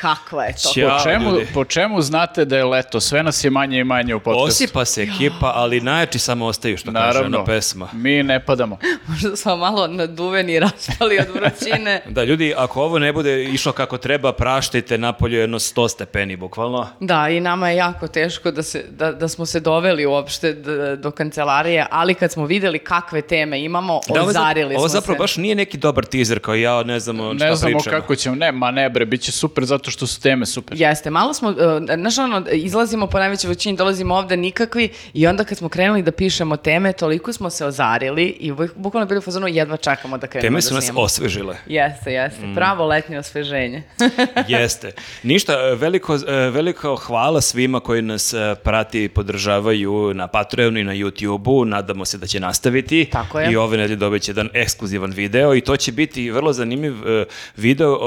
Kakva je to? Ćao, Po čemu, ljudi. po čemu znate da je leto? Sve nas je manje i manje u podcastu. Osipa se ekipa, ali najjači samo ostaju, što kaže Naravno, ona pesma. mi ne padamo. Možda smo malo naduveni i raspali od vrućine. Da, ljudi, ako ovo ne bude išlo kako treba, praštajte napolju jedno 100 stepeni, bukvalno. Da, i nama je jako teško da, se, da, da smo se doveli uopšte d- do kancelarije, ali kad smo videli kakve teme imamo, Da, ovo, za- ozarili ovo smo zapravo se. baš nije neki dobar teaser kao ja, ne znamo šta Ne znamo pričamo. kako ćemo. Ne, ma ne bre, bit će super zato što su teme super. Jeste, malo smo, uh, znaš ono, izlazimo po najvećoj većini, dolazimo ovde nikakvi i onda kad smo krenuli da pišemo teme, toliko smo se ozarili i bu- bukvalno bili u fazonu jedva čekamo da krenemo Teme da su nas snimamo. osvežile. Jeste, jeste. Mm. Pravo letnje osveženje. Jeste. Ništa, e, veliko, e, veliko hvala svima koji nas e, prati i podržavaju na Patreonu i na YouTubeu. Nadamo se da će nastaviti. Tako je. I ove nedelje dobit će jedan ekskluzivan video i to će biti vrlo zanimljiv e, video.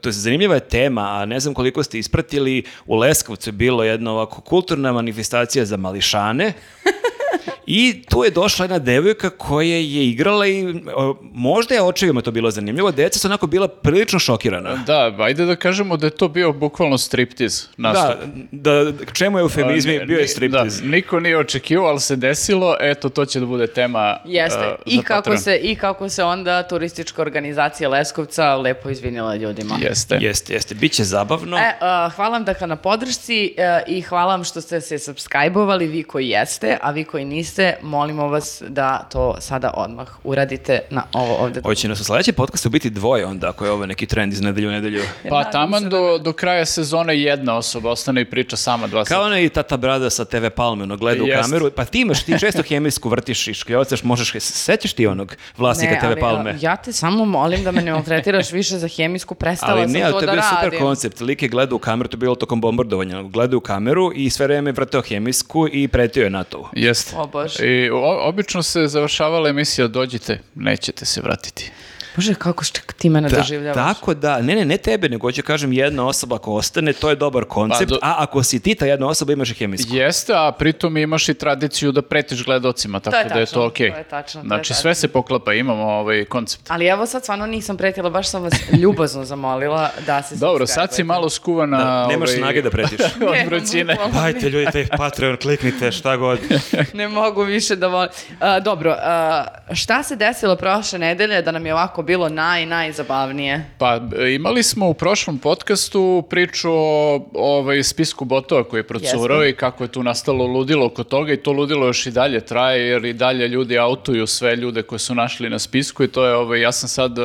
to je zanimljiva je tema, a ne znam koliko ste ispratili. U Leskovcu je bilo jedna ovako kulturna manifestacija za mališane. I tu je došla jedna devojka koja je igrala i o, možda je očevima to bilo zanimljivo. Deca su onako bila prilično šokirana. Da, ajde da kažemo da je to bio bukvalno striptiz nastup. Da, da, čemu je eufemizmi, A, ne, bio je striptiz. Da, niko nije očekivao, ali se desilo. Eto, to će da bude tema Jeste. uh, I za kako, Patreon. se, I kako se onda turistička organizacija Leskovca lepo izvinila ljudima. Jeste. Jeste, jeste. Biće zabavno. E, uh, hvala vam dakle na podršci uh, i hvala vam što ste se subscribe-ovali, vi koji jeste, a vi koji niste, molimo vas da to sada odmah uradite na ovo ovde. Hoće nas u sledećem podcastu biti dvoje onda, ako je ovo neki trend iz nedelju u nedelju. Pa taman se do, do kraja sezone jedna osoba ostane i priča sama dva Kao sata. onaj tata brada sa TV Palme, ono, gleda u Jeste. kameru. Pa ti imaš, ti često hemijsku vrtiš i škljocaš, možeš, sećaš ti onog vlasnika Ne, TV ali, Palme? uh, ja te samo molim da me ne maltretiraš više za hemijsku, prestala Ali sam ne, ali to to je da bio super radim. koncept. Lik je gledao u kameru, to je bilo tokom bombardovanja. Gledao u kameru i sve vreme vrteo hemijsku i pretio je NATO. Jeste. Bože. I obično se završavala emisija dođite, nećete se vratiti. Bože, kako što ti mene Da, doživljavaš. tako da, ne, ne, ne tebe, nego hoću kažem jedna osoba ako ostane, to je dobar koncept, Pa, do- a ako si ti ta jedna osoba imaš i hemijsku. Jeste, a pritom imaš i tradiciju da pretiš gledocima, tako je da je tačno, to okej. to je tačno, to je Znači, tačno. sve se poklapa, imamo ovaj koncept. Ali evo sad stvarno nisam pretila, baš sam vas ljubazno zamolila da se Dobro, sad si malo skuvana... Da, nemaš ovaj, snage da pretiš. od Ne, vrućine. Dajte ljudi, taj Patreon, kliknite, šta god. ne mogu više da volim. A, dobro, a, šta se desilo prošle nedelje da nam je ovako bilo naj, najzabavnije? Pa e, imali smo u prošlom podcastu priču o ovaj, spisku botova koji je procurao Jeste. i kako je tu nastalo ludilo oko toga i to ludilo još i dalje traje jer i dalje ljudi autuju sve ljude koje su našli na spisku i to je, ovaj, ja sam sad e,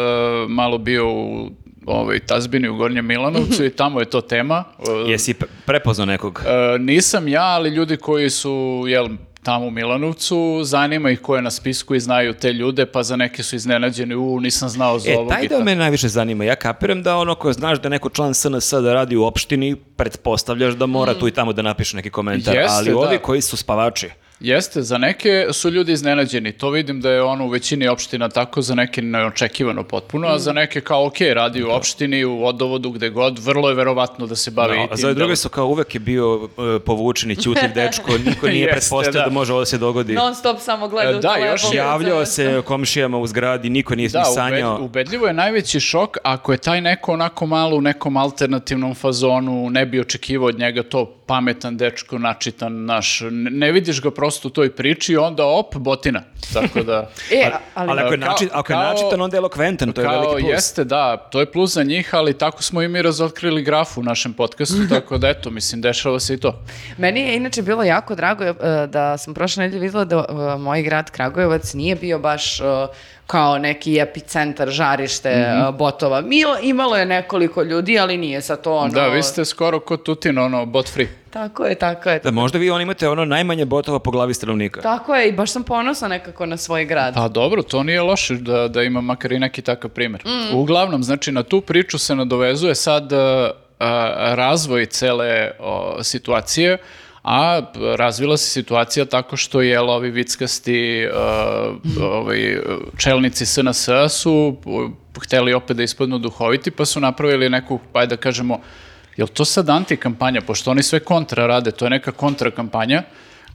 malo bio u ovaj, Tazbini u Gornjem Milanovcu i tamo je to tema. E, Jesi pre- prepoznao nekog? E, nisam ja, ali ljudi koji su, jel, tamo u Milanovcu, zanima ih ko je na spisku i znaju te ljude, pa za neke su iznenađeni, u, nisam znao za E, ovog taj i deo me najviše zanima. Ja kapiram da ono ko znaš da neko član SNS da radi u opštini, pretpostavljaš da mora tu i tamo da napiše neki komentar. Jeste, ali ovi da. koji su spavači, Jeste, za neke su ljudi iznenađeni. To vidim da je ono u većini opština tako, za neke neočekivano potpuno, a za neke kao ok, radi u opštini, u vodovodu, gde god, vrlo je verovatno da se bavi No, i a tim za ove druge su kao uvek je bio e, povučen i ćutljiv dečko, niko nije Jeste, pretpostavio da. da. može ovo da se dogodi. Non stop samo gleda E, u da, telefon. još Javljao se komšijama u zgradi, niko nije Da, sanjao. ubedljivo je najveći šok ako je taj neko onako malo u nekom alternativnom fazonu, ne bi očekivao od njega to pametan dečko, načitan, naš, ne, ne vidiš ga prosto u toj priči i onda op, botina. Tako da... E, ali, Ali ako je, Kao- način, ako je kao- načitan, onda je elokventan, to je Kao, veliki plus. jeste, da, to je plus za njih, ali tako smo i mi razotkrili grafu u našem podcastu, tako da eto, mislim, dešava se i to. Meni je inače bilo jako drago e, da sam prošle nedelje videla da e, moj grad Kragujevac nije bio baš e, kao neki epicentar, žarište e, botova. Milo, imalo je nekoliko ljudi, ali nije sa to ono... Da, vi ste skoro kod Tutin, ono, bot free. Tako je, tako je. Da možda vi on imate ono najmanje botova po glavi stanovnika. Tako je i baš sam ponosna nekako na svoj grad. Pa dobro, to nije loše da, da ima makar i neki takav primjer. Uglavnom, znači, na tu priču se nadovezuje sad a, a, razvoj cele o, situacije, a razvila se situacija tako što je ovi vickasti a, ovaj, čelnici SNS su uh, hteli opet da ispadnu duhoviti, pa su napravili neku, pa da kažemo, je to sad antikampanja, pošto oni sve kontra rade, to je neka kontra kampanja,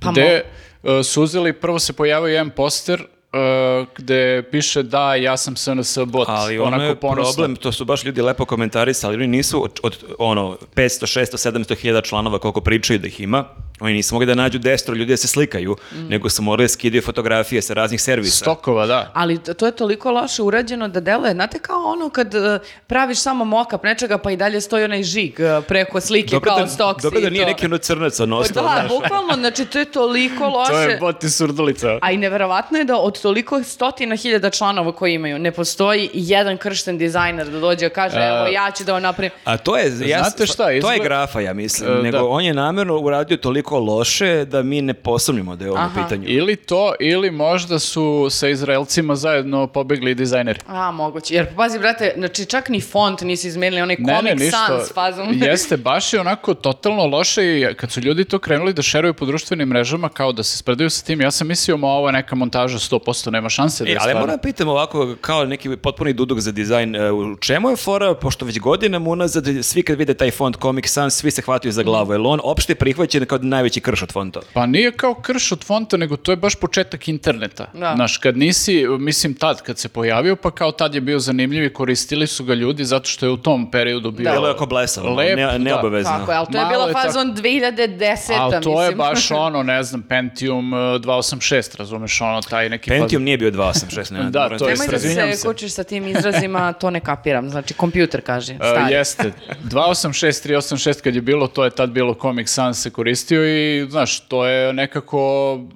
Pa gde uh, su uzeli, prvo se pojavio jedan poster uh, uh, gde piše da, ja sam SNS bot. Ali ono je ponosno. problem, to su baš ljudi lepo komentarisali, ali oni nisu od, od ono, 500, 600, 700 hiljada članova koliko pričaju da ih ima, oni nisu mogli da nađu destro ljudi da se slikaju, Mm. nego su morali da skidaju fotografije sa raznih servisa. Stokova, da. Ali to je toliko loše urađeno da deluje, znate kao ono kad e, praviš samo mokap nečega pa i dalje stoji onaj žig e, preko slike Dobro kao da, stoks dobro da nije to. neki ono crnac ono ostao, Da, znaš. bukvalno, znači to je toliko loše. To je bot i surdulica. A i neverovatno je da od toliko stotina hiljada članova koji imaju, ne postoji jedan kršten dizajner da dođe i kaže, evo ja ću da vam napravim. A to je, ja, Znate šta, to je grafa, ja mislim, E, nego da. on je namjerno uradio toliko loše da mi ne posumnimo da je ovo Aha. pitanju. Ili to, ili možda su sa Izraelcima zajedno pobegli dizajneri. A, moguće. Jer, pazi, brate, znači čak ni font nisi izmenili, onaj Ne, ne, Comic ništa. Sans fazom. Jeste, baš je onako totalno loše i kad su ljudi to krenuli da šeruju po društvenim mrežama kao da se spredaju sa tim, ja sam mislio, ma ovo je neka montaža 100%, nema šanse da E, je ali stvarno. moram pitam ovako, kao neki potpuni duduk za dizajn, e, u čemu je fora, pošto već godinama unazad svi kad vide taj font Comic Sans, svi se hvataju za glavu, je li on opšte prihvaćen kao najveći krš od fonta? Pa nije kao krš od fonta, nego to je baš početak interneta. Da. Znaš, kad nisi, mislim tad kad se pojavio, pa kao tad je bio zanimljiv i koristili su ga ljudi zato što je u tom periodu bio... Da. Delo je ako blesavo, Lep, ne, da. neobavezno. Tako je, ali to je bila tako. fazon 2010 Ali to je mislim. baš ono, ne znam, Pentium uh, 286, razumeš, ono, taj neki... Pentium nije bio 286, ne, Da, moram to je Nemoj da se se. kučiš sa tim izrazima, to ne kapiram. Znači, kompjuter kaže, Uh, stari. jeste. 286, 386 kad je bilo, to je tad bilo Comic Sans se koristio i, znaš, to je nekako,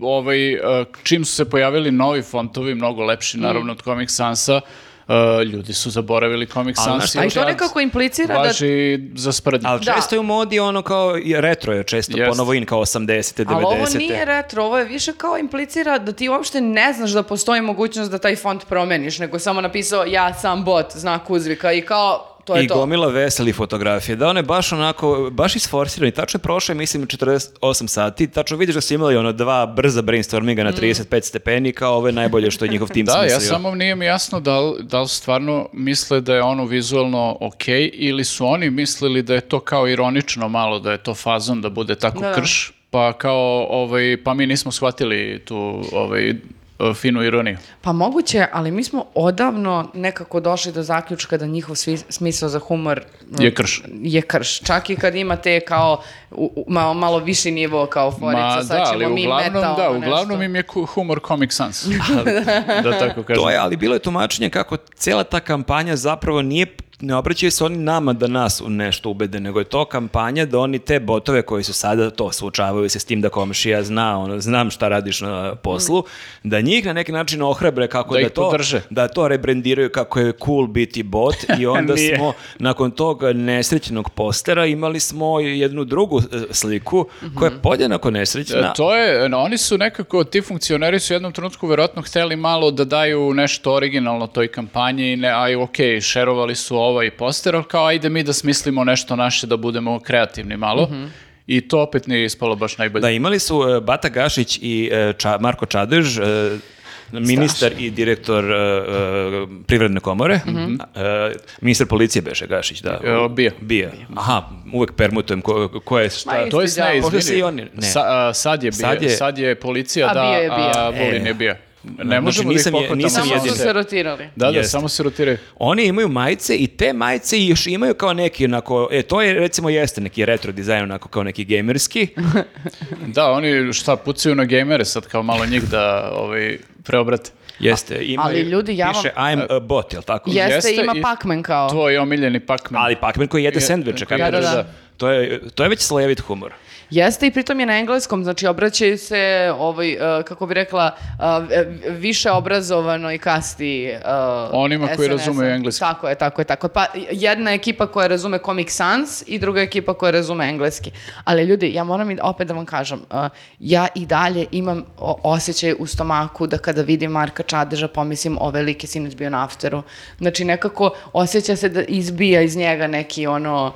ovaj, uh, čim su se pojavili novi fontovi, mnogo lepši, Mm. naravno, od Comic Sansa, uh, ljudi su zaboravili Comic Ali, Sans. znaš šta, A i od to nekako implicira da... Važi za sprednju. Ali Da. često je u modi ono kao, retro je često Jest. ponovo in kao 80. 90. Ali ovo nije retro, ovo je više kao implicira da ti uopšte ne znaš da postoji mogućnost da taj font promeniš, nego samo napisao ja sam bot, znak uzvika i kao to je I to. gomila veseli fotografije. Da, on je baš onako, baš isforsiran i tačno je prošlo, je, mislim, 48 sati. Tačno vidiš da su imali ono dva brza brainstorminga Mm. na 35 stepeni, kao ovo je najbolje što je njihov tim Da, smislio. ja samo nije mi jasno da li, da li stvarno misle da je ono vizualno ok ili su oni mislili da je to kao ironično malo, da je to fazon da bude tako Da, da. krš, pa kao, ovaj, pa mi nismo shvatili tu ovaj, finu ironiju. Pa moguće, ali mi smo odavno nekako došli do zaključka da njihov svi, smisao za humor Je krš. Je krš. Čak i kad imate kao u, u- malo, malo viši nivo kao forica, Ma sad da, ćemo ali mi uglavnom, metal, da, uglavnom nešto. im je humor Comic Sans. da tako kažem. To je, ali bilo je tumačenje kako cijela ta kampanja zapravo nije ne obraćaju se oni nama da nas u nešto ubede, nego je to kampanja da oni te botove koji su sada to suočavaju se s tim da komšija zna, ono, znam šta radiš na poslu, da njih na neki način ohrabre kako Da da, to, podrže. da to rebrendiraju kako je cool biti bot i onda smo nakon tog nesrećnog postera imali smo jednu drugu e, sliku koja je podjednako nesrećna. E, To je, no, oni su nekako, ti funkcioneri su u jednom trenutku verovatno hteli malo da daju nešto originalno toj kampanji, ne, aj ok, šerovali su ovaj poster, ali kao ajde mi da smislimo nešto naše da budemo kreativni malo. I to opet nije ispalo baš najbolje. Da, imali su e, Bata Gašić i e, Ča- Marko Čadež, e, ministar i direktor e, Privredne komore. Mhm. E, ministar policije beše Gašić, da. E, bija. Bija. Aha, uvek permutujem ko, ko je šta. Ma, To je Možda izvini. Sa- sad je bio, Sad sad je- je, policija, A da, bio je bio. a Vulin E. je bio. Ne Znači, možemo nisam da je- ih pohvatamo. nisam Samo jedini. su se rotirali. Da, da, Jeste. samo se rotiraju. Oni imaju majice i te majice još imaju kao neki onako, e, to je recimo jeste neki retro dizajn onako kao neki gamerski. Da, oni šta, pucaju na gejmere sad kao malo njih da ovaj, preobrate. Jeste, imaju, ali ljudi, ja vam- piše I'm a bot, jel tako? Jeste, Jeste ima i- Pac-Man kao. Tvoj omiljeni Pac-Man. Ali Pac-Man koji jede Je- sendviče, kako jede, da, da. To je, to je već slojevit humor. Jeste i pritom je na engleskom, znači obraćaju se ovaj, uh, kako bi rekla, uh, više obrazovanoj kasti uh, Onima koji razumeju engleski. Tako je, tako je, tako je. Pa jedna ekipa koja razume Comic Sans i druga ekipa koja razume engleski. Ali ljudi, ja moram i opet da vam kažem, uh, ja i dalje imam o- osjećaj u stomaku da kada vidim Marka Čadeža pomislim ove like sinoć bio na afteru. Znači nekako osjeća se da izbija iz njega neki ono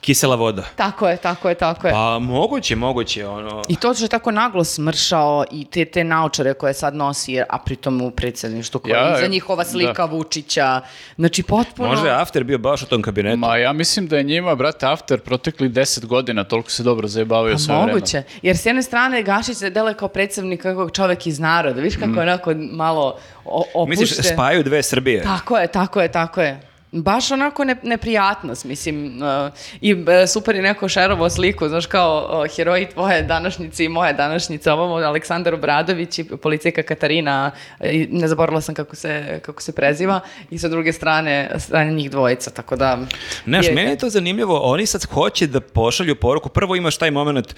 Kisela voda. Tako je, tako je, tako je. Pa moguće, moguće, ono... I to što je tako naglo smršao i te, te naučare koje sad nosi, a pritom u predsjedništvu koja Ja, je e, njihova slika Vučića. Znači, potpuno... Možda je After bio baš u tom kabinetu. Ma ja mislim da je njima, brate, after protekli 10 godina, toliko se dobro zajebavaju Pa sve vreme. moguće. Jer s jedne strane Gašić se deluje kao predsjednik kakvog čovek iz naroda. Viš kako je onako malo o, opušte. Misliš, spajaju dve Srbije? Tako je, tako je, tako je. Baš onako ne, neprijatnost, mislim. uh, I uh, super je neko šerovo sliku, znaš, kao uh, heroji tvoje današnjice i moje današnjice. Ovamo Aleksandar Obradović i policijka Katarina, i ne zaboravila sam kako se, kako se preziva, i sa druge strane, strane njih dvojica, tako da... Znaš, meni je to zanimljivo, oni sad hoće da pošalju poruku, prvo imaš taj moment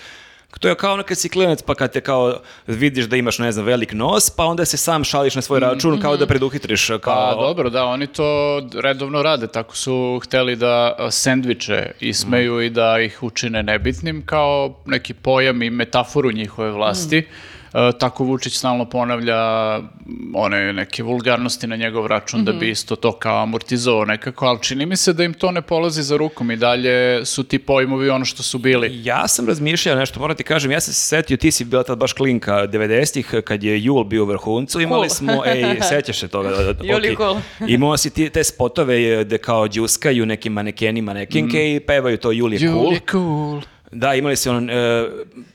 to je kao ono kad si klinac pa kad te kao vidiš da imaš ne znam velik nos pa onda se sam šališ na svoj račun kao da preduhitriš kao Pa dobro, da, oni to redovno rade, tako su hteli da sendviče ismeju i da ih učine nebitnim kao neki pojam i metaforu njihove vlasti. E, tako Vučić stalno ponavlja one neke vulgarnosti na njegov račun da bi isto to kao amortizovao nekako, ali čini mi se da im to ne polazi za rukom i dalje su ti pojmovi ono što su bili. Ja sam razmišljao nešto, moram ti kažem, ja sam se setio, ti si bila tad baš klinka 90-ih, kad je Jul bio u vrhuncu, imali Cool. smo, ej, sećaš se toga? Jul je ok. cool. Imao si ti te spotove je, gde kao džuskaju neki manekeni, manekinke i pevaju to Jul je Jul cool. je cool. Da, imali si ono, e,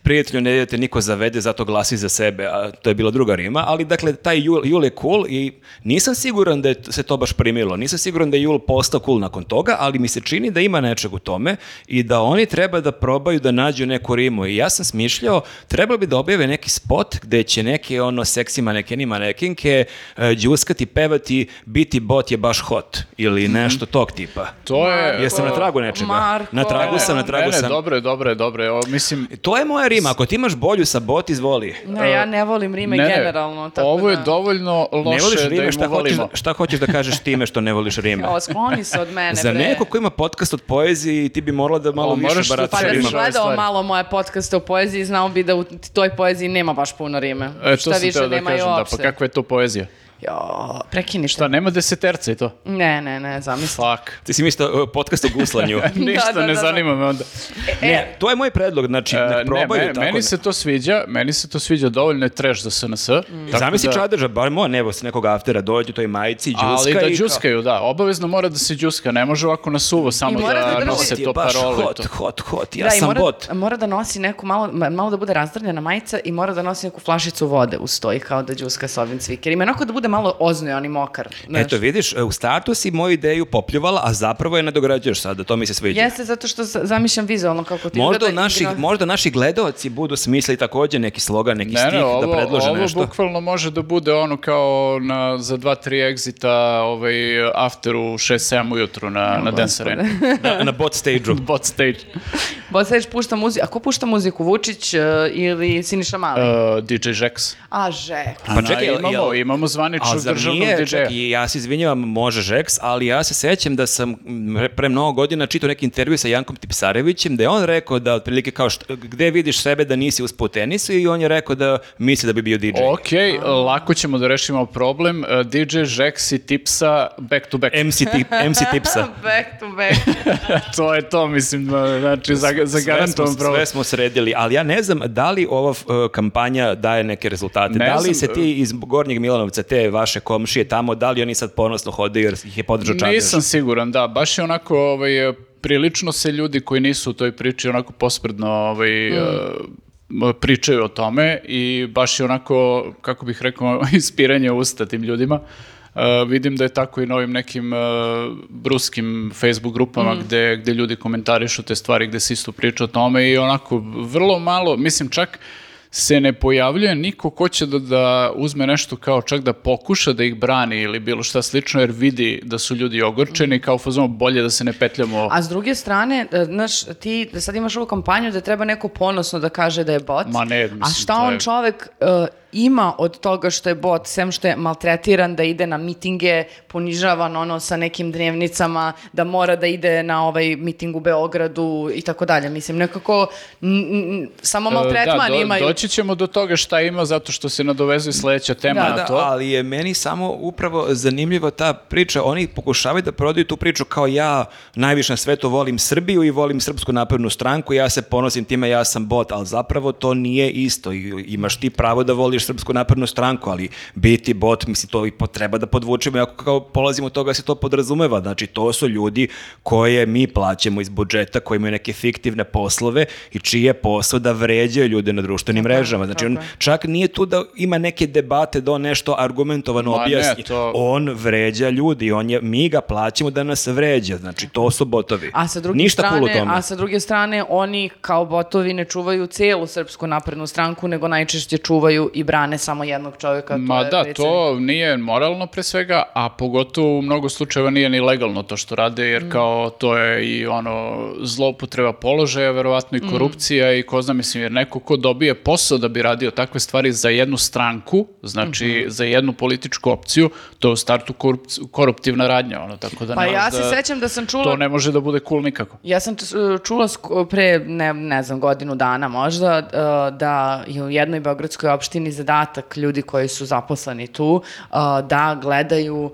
prijatelju ne idete niko zavede, zato glasi za sebe, a to je bila druga rima, ali dakle, taj Jul, Jul je cool i nisam siguran da je se to baš primilo, nisam siguran da je Jul postao cool nakon toga, ali mi se čini da ima nečeg u tome i da oni treba da probaju da nađu neku rimu i ja sam smišljao, trebalo bi da objave neki spot gde će neke ono seksi manekeni manekinke e, džuskati, pevati, biti bot je baš hot ili nešto tog tipa. To je... Jesam na tragu nečega? Marko. Na tragu sam, na tragu Ne, ne, sam. dobro je, dobro je, dobro je. O, mislim, To je moja rima, ako ti imaš bolju sa bot, izvoli. Ne, ja ne volim rime ne, ne, generalno. Tako ovo je da... dovoljno Ne voliš loše da rime, im šta hoćeš, da- šta hoćeš da kažeš time što ne voliš rime? O, skloni se od mene, Za neko ko ima podcast od poeziji, ti bi morala da malo O, više da barataš Pa da gledao malo moje podcaste o poeziji, znao bi da u toj poeziji nema baš puno rime. E, to Šta sam više teo da nema i kažem, da, uopšte. pa kakva je to poezija? Jo, prekinite. Šta, nema deseterca i to? Ne, ne, ne, zamisli. Fuck. Ti si mislio uh, podcast o guslanju. Ništa da, ne da. zanima me onda. ne, to je moj predlog, znači, E, nek ne, probaju meni, tako. meni se to sviđa, meni se to sviđa, dovoljno je trash za SNS. Mm. tako Zamisli da- čadeža, bar mo, nevo se nekog aftera dođe u toj majici, džuska Ali da i džuskaju, da, obavezno mora da se džuska, ne može ovako na suvo samo da da, nose je to parole. hot, to. hot, hot, ja da, sam mora, bot. mora da nosi neku malo, ma- malo da bude razdrljena majica i mora da nosi neku flašicu vode uz to i kao da džuska sa ovim cvikerima. Onako da bude malo oznojan i mokar. znaš. Eto, vidiš, u startu si moju ideju popljuvala, a zapravo je nadograđuješ sada, to mi se sviđa. Jeste zato što za- zamišljam vizualno kako ti Možda, izgleda i naši, igno- možda naši gledaoci budu smislili takođe neki slogan, neki Ne, stih ne, ovo, da predlože ovo nešto. bukvalno može da bude ono kao na, za dva, tri egzita ovaj, after u 6-7 ujutru na, na Dance Arena. na, na bot stage-u. Bot stage. Boseć pušta muziku. A ko pušta muziku? Vučić e, ili Siniša Mali? Uh, DJ Žeks. A, Žek. Pa čekaj, imamo, jel- imamo A zvaničnog državnog nije, DJ-a. čak, i ja se izvinjavam, može Žeks, ali ja se sećam da sam pre mnogo godina čitao neki intervju sa Jankom Tipsarevićem, da je on rekao da otprilike kao što, gde vidiš sebe da nisi uspao u tenisu i on je rekao da misli da bi bio DJ. Ok, lako ćemo da rešimo problem. Uh, DJ Žeks i Tipsa back to back. MC, tip, MC Tipsa. back to back. to je to, mislim, da, znači, za, za garantovan problem. sve smo sredili, ali ja ne znam da li ova uh, kampanja daje neke rezultate. Ne da li znam, se ti iz Gornjeg Milanovca, te vaše komšije tamo, da li oni sad ponosno hodaju jer ih je podržao Čadež? Nisam siguran, da, baš je onako, ovaj, prilično se ljudi koji nisu u toj priči onako pospredno ovaj, Mm. eh, pričaju o tome i baš je onako, kako bih rekao, ispiranje usta tim ljudima. Eh, vidim da je tako i na ovim nekim eh, bruskim Facebook grupama Mm. gde, gde ljudi komentarišu te stvari, gde se isto priča o tome i onako vrlo malo, mislim čak se ne pojavljuje niko ko će da, da uzme nešto kao čak da pokuša da ih brani ili bilo šta slično jer vidi da su ljudi ogorčeni kao fazon bolje da se ne petljamo. A s druge strane, e, znaš, ti sad imaš ovu kampanju da treba neko ponosno da kaže da je bot. Ma ne, mislim, A šta on čovek e, ima od toga što je bot, sem što je maltretiran da ide na mitinge, ponižavan ono sa nekim dnevnicama, da mora da ide na ovaj miting u Beogradu i tako dalje. Mislim, nekako n- n- samo maltretman da, do- imaju. doći ćemo do toga šta ima zato što se nadovezuje sledeća tema Da, na Da, to. ali je meni samo upravo zanimljiva ta priča. Oni pokušavaju da prodaju tu priču kao ja najviše na svetu volim Srbiju i volim Srpsku naprednu stranku, ja se ponosim time, ja sam bot, ali zapravo to nije isto. Imaš ti pravo da voliš Srpsku naprednu stranku, ali biti bot, mislim, to i po- treba da podvučemo, ako kao polazimo od toga se to podrazumeva. Znači, to su ljudi koje mi plaćamo iz budžeta, koji imaju neke fiktivne poslove i čiji je posao da vređaju ljude na društvenim mrežama. Znači, on tako je. čak nije tu da ima neke debate da on nešto argumentovano Ma ne, objasni. to- On vređa ljudi, on je, mi ga plaćamo da nas vređa. Znači, to su botovi. A sa druge Ništa cool strane, tome. a sa druge strane oni kao botovi ne čuvaju celu srpsku naprednu stranku, nego najčešće čuvaju i brane samo jednog čovjeka. to Ma je da, to nije moralno pre svega, a pogotovo u mnogo slučajeva nije ni legalno to što rade, Mm. jer kao to je i ono zloupotreba položaja, verovatno Mm. i korupcija i ko zna, mislim, jer neko ko dobije posao da bi radio takve stvari za jednu stranku, znači Mhm. za jednu političku opciju, to je u startu korup- koruptivna radnja, ono, tako da Pa ne ja se da- sećam da sam čula... To ne može da bude cool nikako. Ja sam čula pre, ne, ne znam, godinu dana možda, da je u jednoj beogradskoj opštini zadatak ljudi koji su zaposleni tu, da gledaju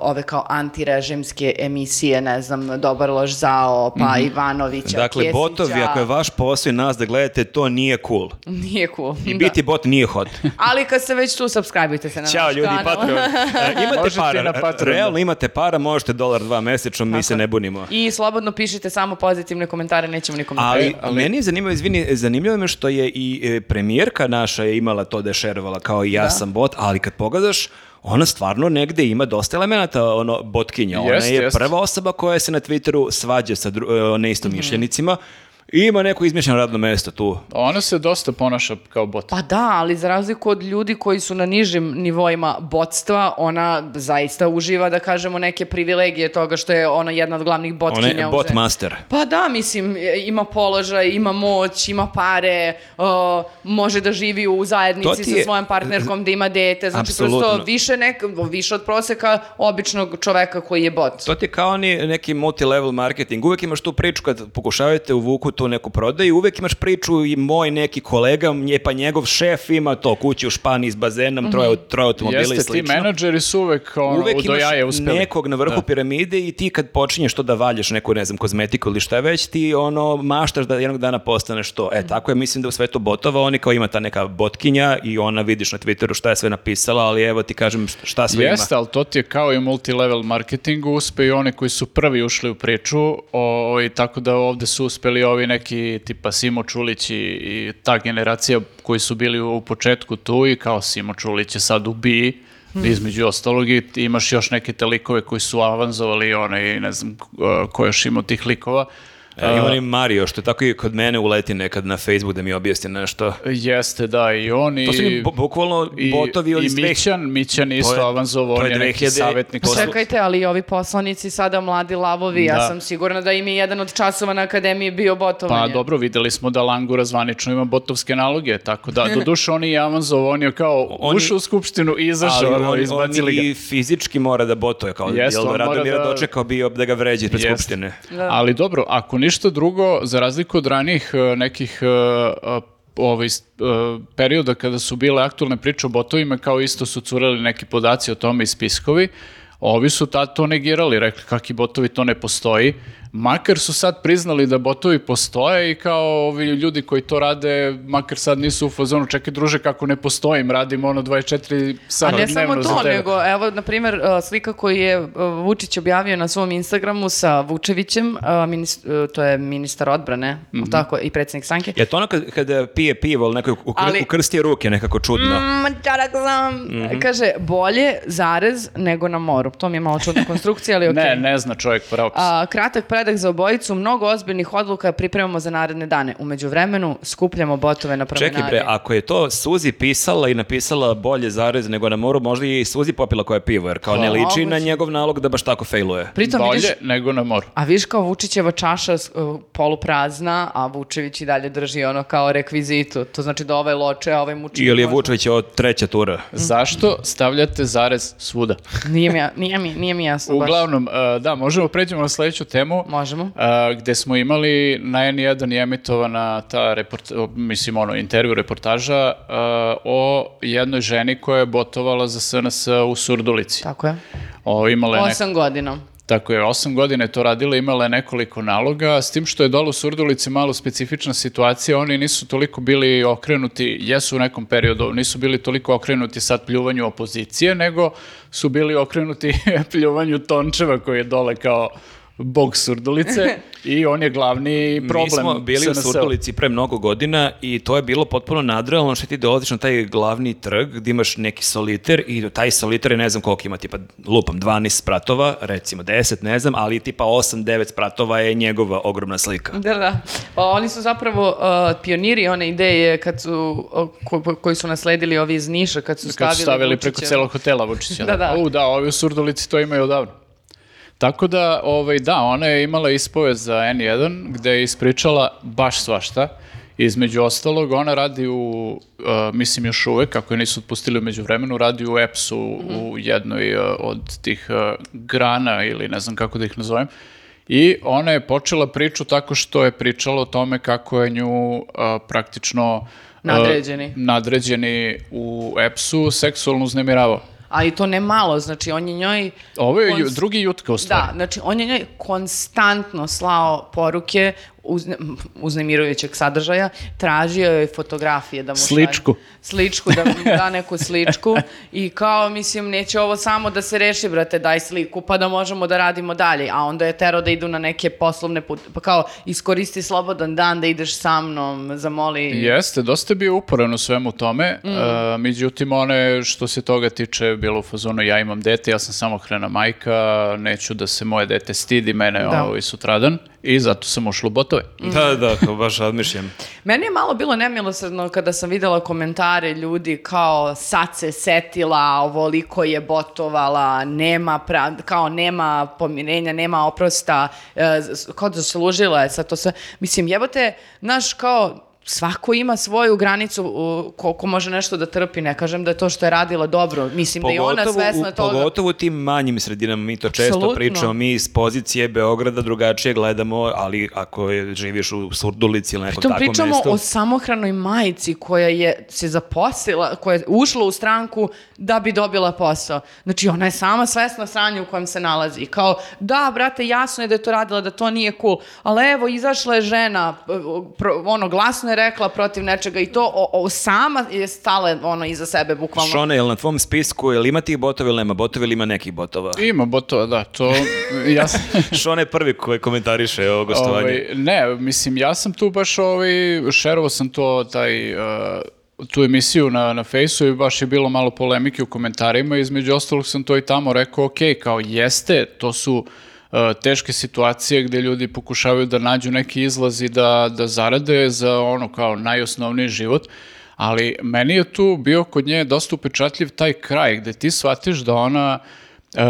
ove kao antirežimske emisije, ne znam, Dobar lož zao, pa Ivanovića, Dakle, Kesića. botovi, ako je vaš posao i nas da gledate, to nije cool. Nije cool. I da. biti bot nije hot. Ali kad se već tu, subscribe-ite se na Ćao naš ljudi, kanal. Patreon. E, imate Možete para, Patreonu. realno imate para, možete dolar dva mesečno, mi se ne bunimo. I slobodno pišite samo pozitivne komentare, nećemo nikom Ali, ali- meni je zanimljivo, izvini, zanimljivo me što je i e, premijerka naša je imala to da je šerovala kao i ja sam bot, ali kad pogledaš, ona stvarno negde ima dosta elemenata ono, botkinja. Ona Jest, je jest. prva osoba koja se na Twitteru svađa sa e, neistomišljenicima i ima neko izmišljeno radno mesto tu. Ona se dosta ponaša kao bot. Pa da, ali za razliku od ljudi koji su na nižim nivoima botstva, ona zaista uživa, da kažemo, neke privilegije toga što je ona jedna od glavnih Ona botkinja. je u bot master. Pa da, mislim, e, ima položaj, ima moć, ima pare, o, može da živi u To zajednici ti sa je- svojom partnerkom, da ima dete, znači Apsolutno. prosto više, nek, više od proseka običnog čoveka koji je bot. To ti je kao ni neki multi-level marketing. Uvek imaš tu priču kad pokušavate uvuku tu neku prodaju, uvek imaš priču i moj neki kolega, nje, pa njegov šef ima to kuću u Španiji s bazenom, troje, troje automobila i Jeste, ti slično. menadžeri su uvek, ono, Uvek do imaš jaja uspeli. nekog na vrhu Da. piramide i ti kad počinješ to da valjaš neku, ne znam, kozmetiku ili šta već, ti ono maštaš da jednog dana postaneš to. E, tako je, mislim da u svetu botova oni kao ima ta neka botkinja i ona vidiš na Twitteru šta je sve napisala, ali evo ti kažem šta sve Jeste, ali to ti je kao i multilevel marketingu, uspeju oni koji su prvi ušli u priču, o, i tako da ovde su uspeli ovi neki tipa Simo Čulić i, i ta generacija koji su bili u, početku tu i kao Simo Čulić je sad u BI, između ostalog i imaš još neke te likove koji su avanzovali onaj, ne znam ko- još ima tih likova. E, ima ni Mario, što je tako i kod mene uleti nekad na Facebook da mi objasni nešto. Jeste, da, i oni... To su mi bu- bukvalno i, botovi od i Mićan, Mićan isto To je- avanzovao, to on je neki 2000 savjetnik. Poslu- Čekajte, ali i ovi poslanici sada mladi lavovi, ja Da. sam sigurna da im je jedan od časova na akademiji bio botovanje. Pa dobro, videli smo da Langura zvanično ima botovske naloge, tako da, do duše on je avanzov, on je kao On je- ušao u skupštinu i izašao, Ali on, on izbacili ga. i fizički mora da botuje, kao Jest, jel on Radomira da- dočekao bio da ga vređe pred skupštine. Ali dobro, ako ništa drugo, za razliku od ranijih e, nekih e, ovaj, e, perioda kada su bile aktualne priče o botovima, kao isto su curali neki podaci o tome i spiskovi, ovi su tad to negirali, rekli kakvi botovi to ne postoji, makar su sad priznali da botovi postoje i kao ovi ljudi koji to rade, makar sad nisu u fazonu, čekaj druže kako ne postojim, radim ono 24 A sata ne dnevno samo za to, tebe. nego evo, na primjer, uh, slika koju je uh, Vučić objavio na svom Instagramu sa Vučevićem, uh, to je ministar odbrane, Mhm. tako, i predsjednik Sanke. Je to ono kad, kada pije pivo, ali neko ukr, Ali- ukrsti ruke nekako čudno. Mm, čarak sam. Mhm. Kaže, bolje zarez nego na moru. To mi je malo čudna konstrukcija, ali okej. Ne, ne zna čovjek pravopis. A, kratak predaš predak za obojicu, mnogo ozbiljnih odluka pripremamo za naredne dane. Umeđu vremenu skupljamo botove na promenadi. Čekaj bre, ako je to Suzi pisala i napisala bolje zarez nego na moru, možda je i Suzi popila koja je pivo, jer kao ne liči na njegov nalog da baš tako fejluje. Pritom Bolje vidiš, nego na moru. a viš kao Vučićeva čaša uh, poluprazna, a Vučević i dalje drži ono kao rekvizitu. To znači da ovaj loče, a ovaj muči. Ili je. Vučević od treća tura. Zašto stavljate zarez svuda? Nije mi, nije mi, nije mi jasno baš. Uglavnom, uh, da, možemo pređemo na sledeću temu. Možemo. Uh, gde smo imali na N1 je emitovana ta report, mislim ono, intervju reportaža uh, o jednoj ženi koja je botovala za SNS u Surdulici. Tako je. O, imala je nek- Osam godina. Tako je, osam godina je to radila, imala je nekoliko naloga, s tim što je dole u Surdulici malo specifična situacija, oni nisu toliko bili okrenuti, jesu u nekom periodu, nisu bili toliko okrenuti sad pljuvanju opozicije, nego su bili okrenuti pljuvanju Tončeva koji je dole kao bog Surdulice i on je glavni problem Mi smo bili u. Surdulici pre mnogo godina i to je bilo potpuno nadrealno što ti dolaziš na taj glavni trg gdje imaš neki soliter i taj soliter je ne znam koliko ima, tipa lupam 12 spratova, recimo 10, ne znam, ali tipa 8-9 spratova je njegova ogromna slika. Da, da. Pa oni su zapravo uh, pioniri one ideje kad su, uh, ko- koji su nasledili ovi iz Niša, kad su stavili, Kad su stavili preko celog hotela Vučića. Da, da. U, da, ovi u Surdulici to imaju odavno. Tako da, ovaj, da, ona je imala ispoved za N1 gde je ispričala baš svašta. Između ostalog, ona radi u, uh, mislim još uvek, kako je nisu otpustili umeđu vremenu, radi u EPS-u u jednoj uh, od tih uh, grana ili ne znam kako da ih nazovem. I ona je počela priču tako što je pričala o tome kako je nju praktično Nadređeni. nadređeni u EPS-u seksualno uznemiravao. Ali to ne malo, znači on je njoj... Ovo je konst- drugi jutka u stvari. Da, znači on je njoj konstantno slao poruke uzne, uznemirujućeg sadržaja, tražio je fotografije da mu šalje- Sličku. Sličku, da mu da neku sličku i kao, mislim, neće ovo samo da se reši, brate, daj sliku, pa da možemo da radimo dalje. A onda je tero da idu na neke poslovne put, pa kao, iskoristi slobodan dan da ideš sa mnom, zamoli... Jeste, dosta je bio uporan u svemu tome, Mm. e, međutim one što se toga tiče bilo u fazonu ja imam dete, ja sam samohrana majka, neću da se moje dete stidi mene Da. ovaj sutradan i zato sam ušla u botove. Da, da, kao baš razmišljam. Meni je malo bilo nemilosrdno kada sam videla komentare ljudi kao sad se setila, ovoliko je botovala, nema pra, kao nema pomirenja, nema oprosta, e, kao da zaslužila je sad to sve. Mislim, jebote, znaš, kao svako ima svoju granicu koliko može nešto da trpi, ne kažem da je to što je radila dobro, mislim da je ona svesna u, toga. pogotovo u tim manjim sredinama, mi to često Apsolutno. pričamo, mi iz pozicije Beograda drugačije gledamo, ali ako je, živiš u Surdulici ili nekom Pritom takvom pričamo o samohranoj majici koja je se zaposlila, koja je ušla u stranku da bi dobila posao. Znači ona je sama svesna sranja u kojem se nalazi. I kao, da, brate, jasno je da je to radila, da to nije cool, ali evo, izašla je žena, pro- ono, glasno je rekla protiv nečega i to o, o, sama je stala ono, iza sebe, bukvalno. Šone, jel na tvom spisku, jel ima tih botova ili nema botova ili ima nekih botova? Ima botova, da, to ja sam... Šone je prvi koji komentariše o gostovanju. Ovaj, ne, mislim, ja sam tu baš, ovaj, šerovao sam to, taj, uh, tu emisiju na, na fejsu i baš je bilo malo polemike u komentarima, između ostalog sam to i tamo rekao, ok, kao jeste, to su uh, teške situacije gde ljudi pokušavaju da nađu neki izlaz i da, da zarade za ono kao najosnovniji život, ali meni je tu bio kod nje dosta upečatljiv taj kraj gde ti shvatiš da ona uh,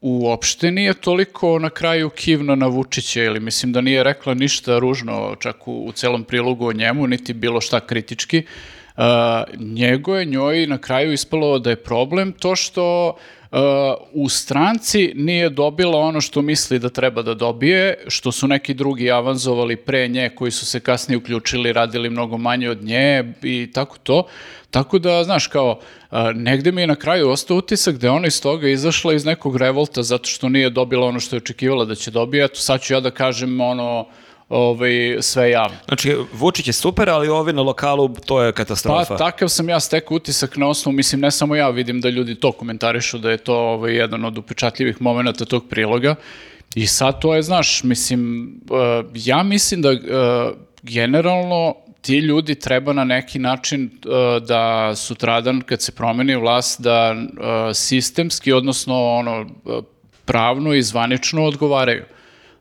uopšte nije toliko na kraju kivna na Vučića ili mislim da nije rekla ništa ružno čak u, u celom prilogu o njemu, niti bilo šta kritički. Uh, njego je njoj na kraju ispalo da je problem to što uh, u stranci nije dobila ono što misli da treba da dobije, što su neki drugi avanzovali pre nje koji su se kasnije uključili, radili mnogo manje od nje i tako to. Tako da, znaš, kao, negde mi je na kraju ostao utisak da je ona iz toga izašla iz nekog revolta zato što nije dobila ono što je očekivala da će dobije. Eto, sad ću ja da kažem ono, ovaj, sve javno. Znači, Vučić je super, ali ovi na lokalu, to je katastrofa. Pa takav sam ja stekao utisak na osnovu, mislim ne samo ja, vidim da ljudi to komentarišu, da je to ovaj, jedan od upečatljivih momenta tog priloga. I sad to je, znaš, mislim, uh, ja mislim da uh, generalno ti ljudi treba na neki način uh, da sutradan kad se promeni vlast da uh, sistemski, odnosno ono uh, pravno i zvanično odgovaraju.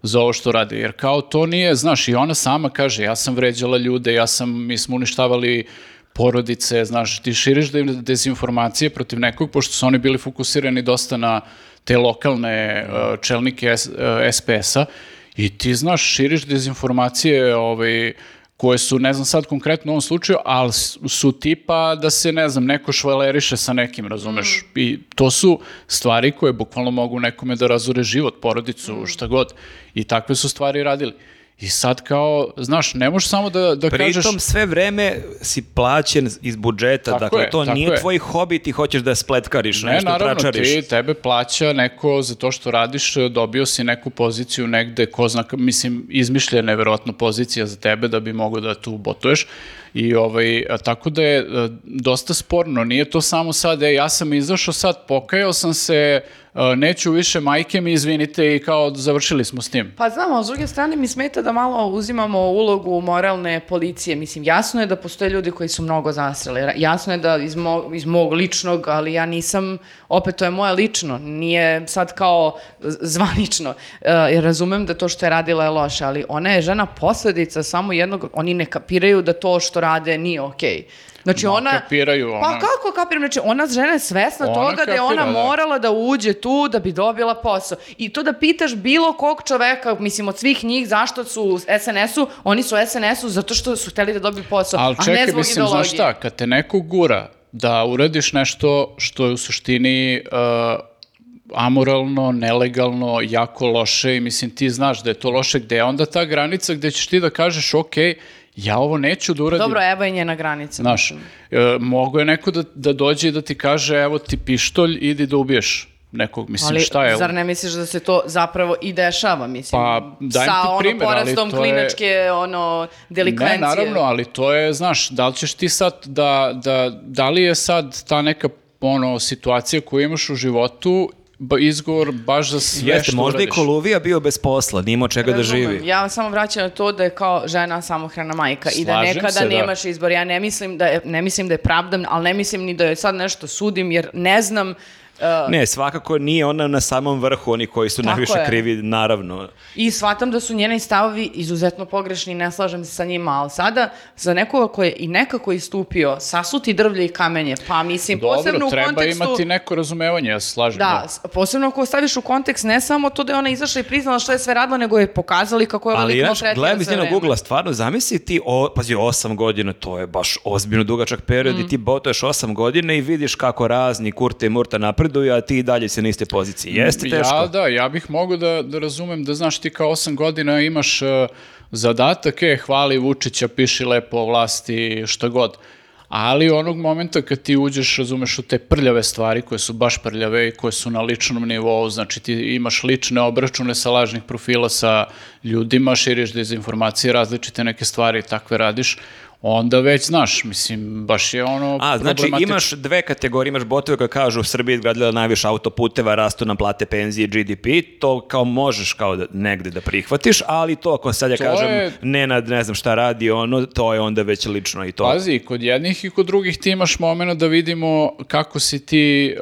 Za ovo što radi. Jer kao to nije, znaš, i ona sama kaže, ja sam vređala ljude, ja sam, mi smo uništavali porodice, znaš, ti širiš de- dezinformacije protiv nekog, pošto su oni bili fokusirani dosta na te lokalne uh, čelnike uh, SPS-a i ti, znaš, širiš dezinformacije ovaj, koje su, ne znam sad konkretno u ovom slučaju, ali su tipa da se, ne znam, neko švaleriše sa nekim, razumeš? I to su stvari koje bukvalno mogu nekome da razure život, porodicu, šta god. I takve su stvari radili. I sad kao, znaš, ne možeš samo da, da kažeš... Pritom sve vreme si plaćen iz budžeta, Tako dakle je, to nije je. tvoj hobi, ti hoćeš da spletkariš, Ne, nešto naravno, tračariš. ti, tebe plaća neko za to što radiš, dobio si neku poziciju negde, ko zna, mislim, izmišljena je verovatno pozicija za tebe da bi mogao da tu botuješ. I ovaj, tako da je dosta sporno, nije to samo sad, e, ja sam izašao sad, pokajao sam se, neću više majke mi, izvinite, i kao završili smo s tim. Pa znamo, s druge strane mi smeta da malo uzimamo ulogu moralne policije. Mislim, jasno je da postoje ljudi koji su mnogo zasrali. Ra- Jasno je da iz, mo- iz mog ličnog, ali ja nisam, opet to je moje lično, nije sad kao zvanično. E, jer razumem da to što je radila je loše, ali ona je žena posledica samo jednog, oni ne kapiraju da to što rade nije okej. Znači Ma, ona... kapiraju, Pa ona- kako kapiram? Znači ona žena je svesna Ona toga da je ona kapira, da. morala da uđe tu da bi dobila posao. I to da pitaš bilo kog čoveka, mislim od svih njih, zašto su u SNS-u, oni su u SNS-u zato što su hteli da dobiju posao, Ali a čekaj, ne zbog mislim, ideologije. znaš šta, kad te neko gura da uradiš nešto što je u suštini uh, amoralno, nelegalno, jako loše i mislim ti znaš da je to loše, gde je onda ta granica gde ćeš ti da kažeš ok, ja ovo neću da uradim. Dobro, evo je njena granica. Znaš, e, mogo je neko da, da dođe i da ti kaže evo ti pištolj, idi da ubiješ nekog, mislim Ali, šta je zar ne misliš da se to zapravo i dešava, mislim, Pa, dajem sa ti ono ali porastom to je- klinačke, ono, delikvencije? Ne, naravno, ali to je, znaš, da li ćeš ti sad da, da, da li je sad ta neka ono, situacija koju imaš u životu ba, izgovor baš za sve Jeste, što možda i? Koluvija bio bez posla, nije imao čega da Razumem. živi. Ja samo vraćam na to da je kao žena samohrana majka i da nekada se, da. nemaš izbor. Ja ne mislim da je, ne mislim da je pravdam, ali ne mislim ni da je sad nešto sudim jer ne znam uh, Ne, svakako nije ona na samom vrhu, oni koji su najviše je. krivi, naravno. i shvatam da su njeni stavovi izuzetno pogrešni ne slažem se sa njima, ali sada za nekoga ko je i nekako istupio sasuti drvlje i kamenje, pa mislim posebno Dobro, u treba kontekstu... imati neko razumevanje, ja se slažem. Da, s- posebno ako staviš u kontekst ne samo to da je ona izašla i priznala što je sve radila, nego je pokazali kako je ovaj Ali lik ja maltretiran gledam iz sve njenog vreme. ugla, stvarno, zamisli ti, o, pazi, osam godina, to je baš ozbiljno dugačak period Mm. i ti botuješ osam godina i vidiš kako razni kurte i murta napreduju, a ti i dalje si na iste pozicije. Jeste teško. Ja, da, ja bih mogao da, da razumem da znaš ti kao osam godina imaš uh, zadatak, je, hvali Vučića, piši lepo o vlasti, šta god. Ali onog momenta kad ti uđeš, razumeš, u te prljave stvari koje su baš prljave i koje su na ličnom nivou, znači ti imaš lične obračune sa lažnih profila sa ljudima, širiš dezinformacije, različite neke stvari, takve radiš, onda već znaš, mislim, baš je ono A, znači imaš dve kategorije, imaš botove koji kažu u Srbiji izgradila najviše autoputeva, rastu nam plate, penzije, GDP, to kao možeš kao da, negde da prihvatiš, ali to ako sad ja To kažem je- Nenad ne znam šta radi, ono, to je onda već lično i to. Pazi, kod jednih i kod drugih ti imaš moment da vidimo kako si ti,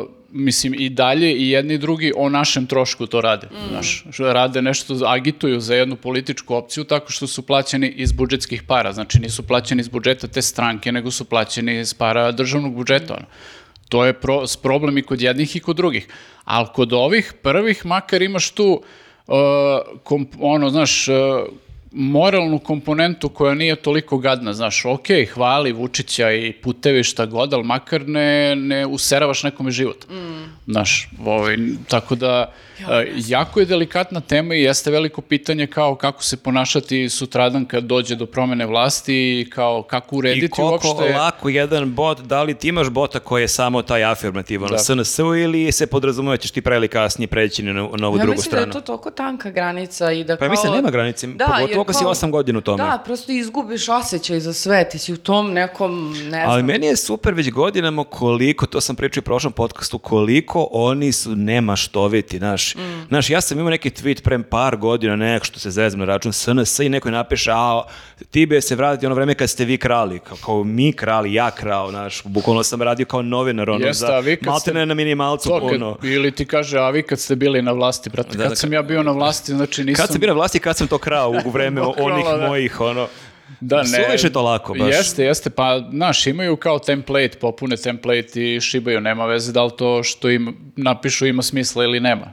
uh, mislim, i dalje i jedni i drugi o našem trošku to rade. Znaš, što rade nešto, agituju za jednu političku opciju tako što su plaćeni iz budžetskih para. Znači, nisu plaćeni iz budžeta te stranke, nego su plaćeni iz para državnog budžeta. ono. To je pro, s problem i kod jednih i kod drugih. Ali kod ovih prvih makar imaš tu uh, komp- ono, znaš, uh, moralnu komponentu koja nije toliko gadna, znaš, ok, hvali Vučića i putevi šta god, ali makar ne, ne useravaš nekome život. Znaš, ovaj, tako da, jako je delikatna tema i jeste veliko pitanje kao kako se ponašati sutradan kad dođe do promene vlasti i kao kako urediti I koliko uopšte... lako jedan bot, da li ti imaš bota koji je samo taj afirmativan Da. SNS ili se podrazumeva ćeš ti pre ili kasnije preći na, na ovu Ja drugu mislim stranu? da je to toliko tanka granica i da Pa ja kao... mislim da nema granice, Da, pogotovo koliko si kao- osam godina u tome. Da, prosto izgubiš osjećaj za sve, ti si u tom nekom, ne znam. Ali meni je super već godinama koliko, to sam pričao u prošlom podcastu, koliko oni su nemaštoviti, znaš. Mm. Znaš, ja sam imao neki tweet pre par godina, nek što se zezme na račun SNS i neko je napiše, a ti be se vratiti ono vreme kad ste vi krali, kao, kao mi krali, ja krao, znaš, bukvalno sam radio kao novinar, ono, Jeste, za kad maltene na minimalcu To kad, puno. ili ti kaže, a vi kad ste bili na vlasti, brate, Da, kad da, sam kad- ja bio na vlasti, znači nisam... Kad sam bio na vlasti, kad sam to krao u vreme onih da. mojih, ono, Da, ne. Suviše to lako, baš. Jeste, jeste, pa, znaš, imaju kao template, popune template i šibaju, nema veze da li to što im napišu ima smisla ili nema.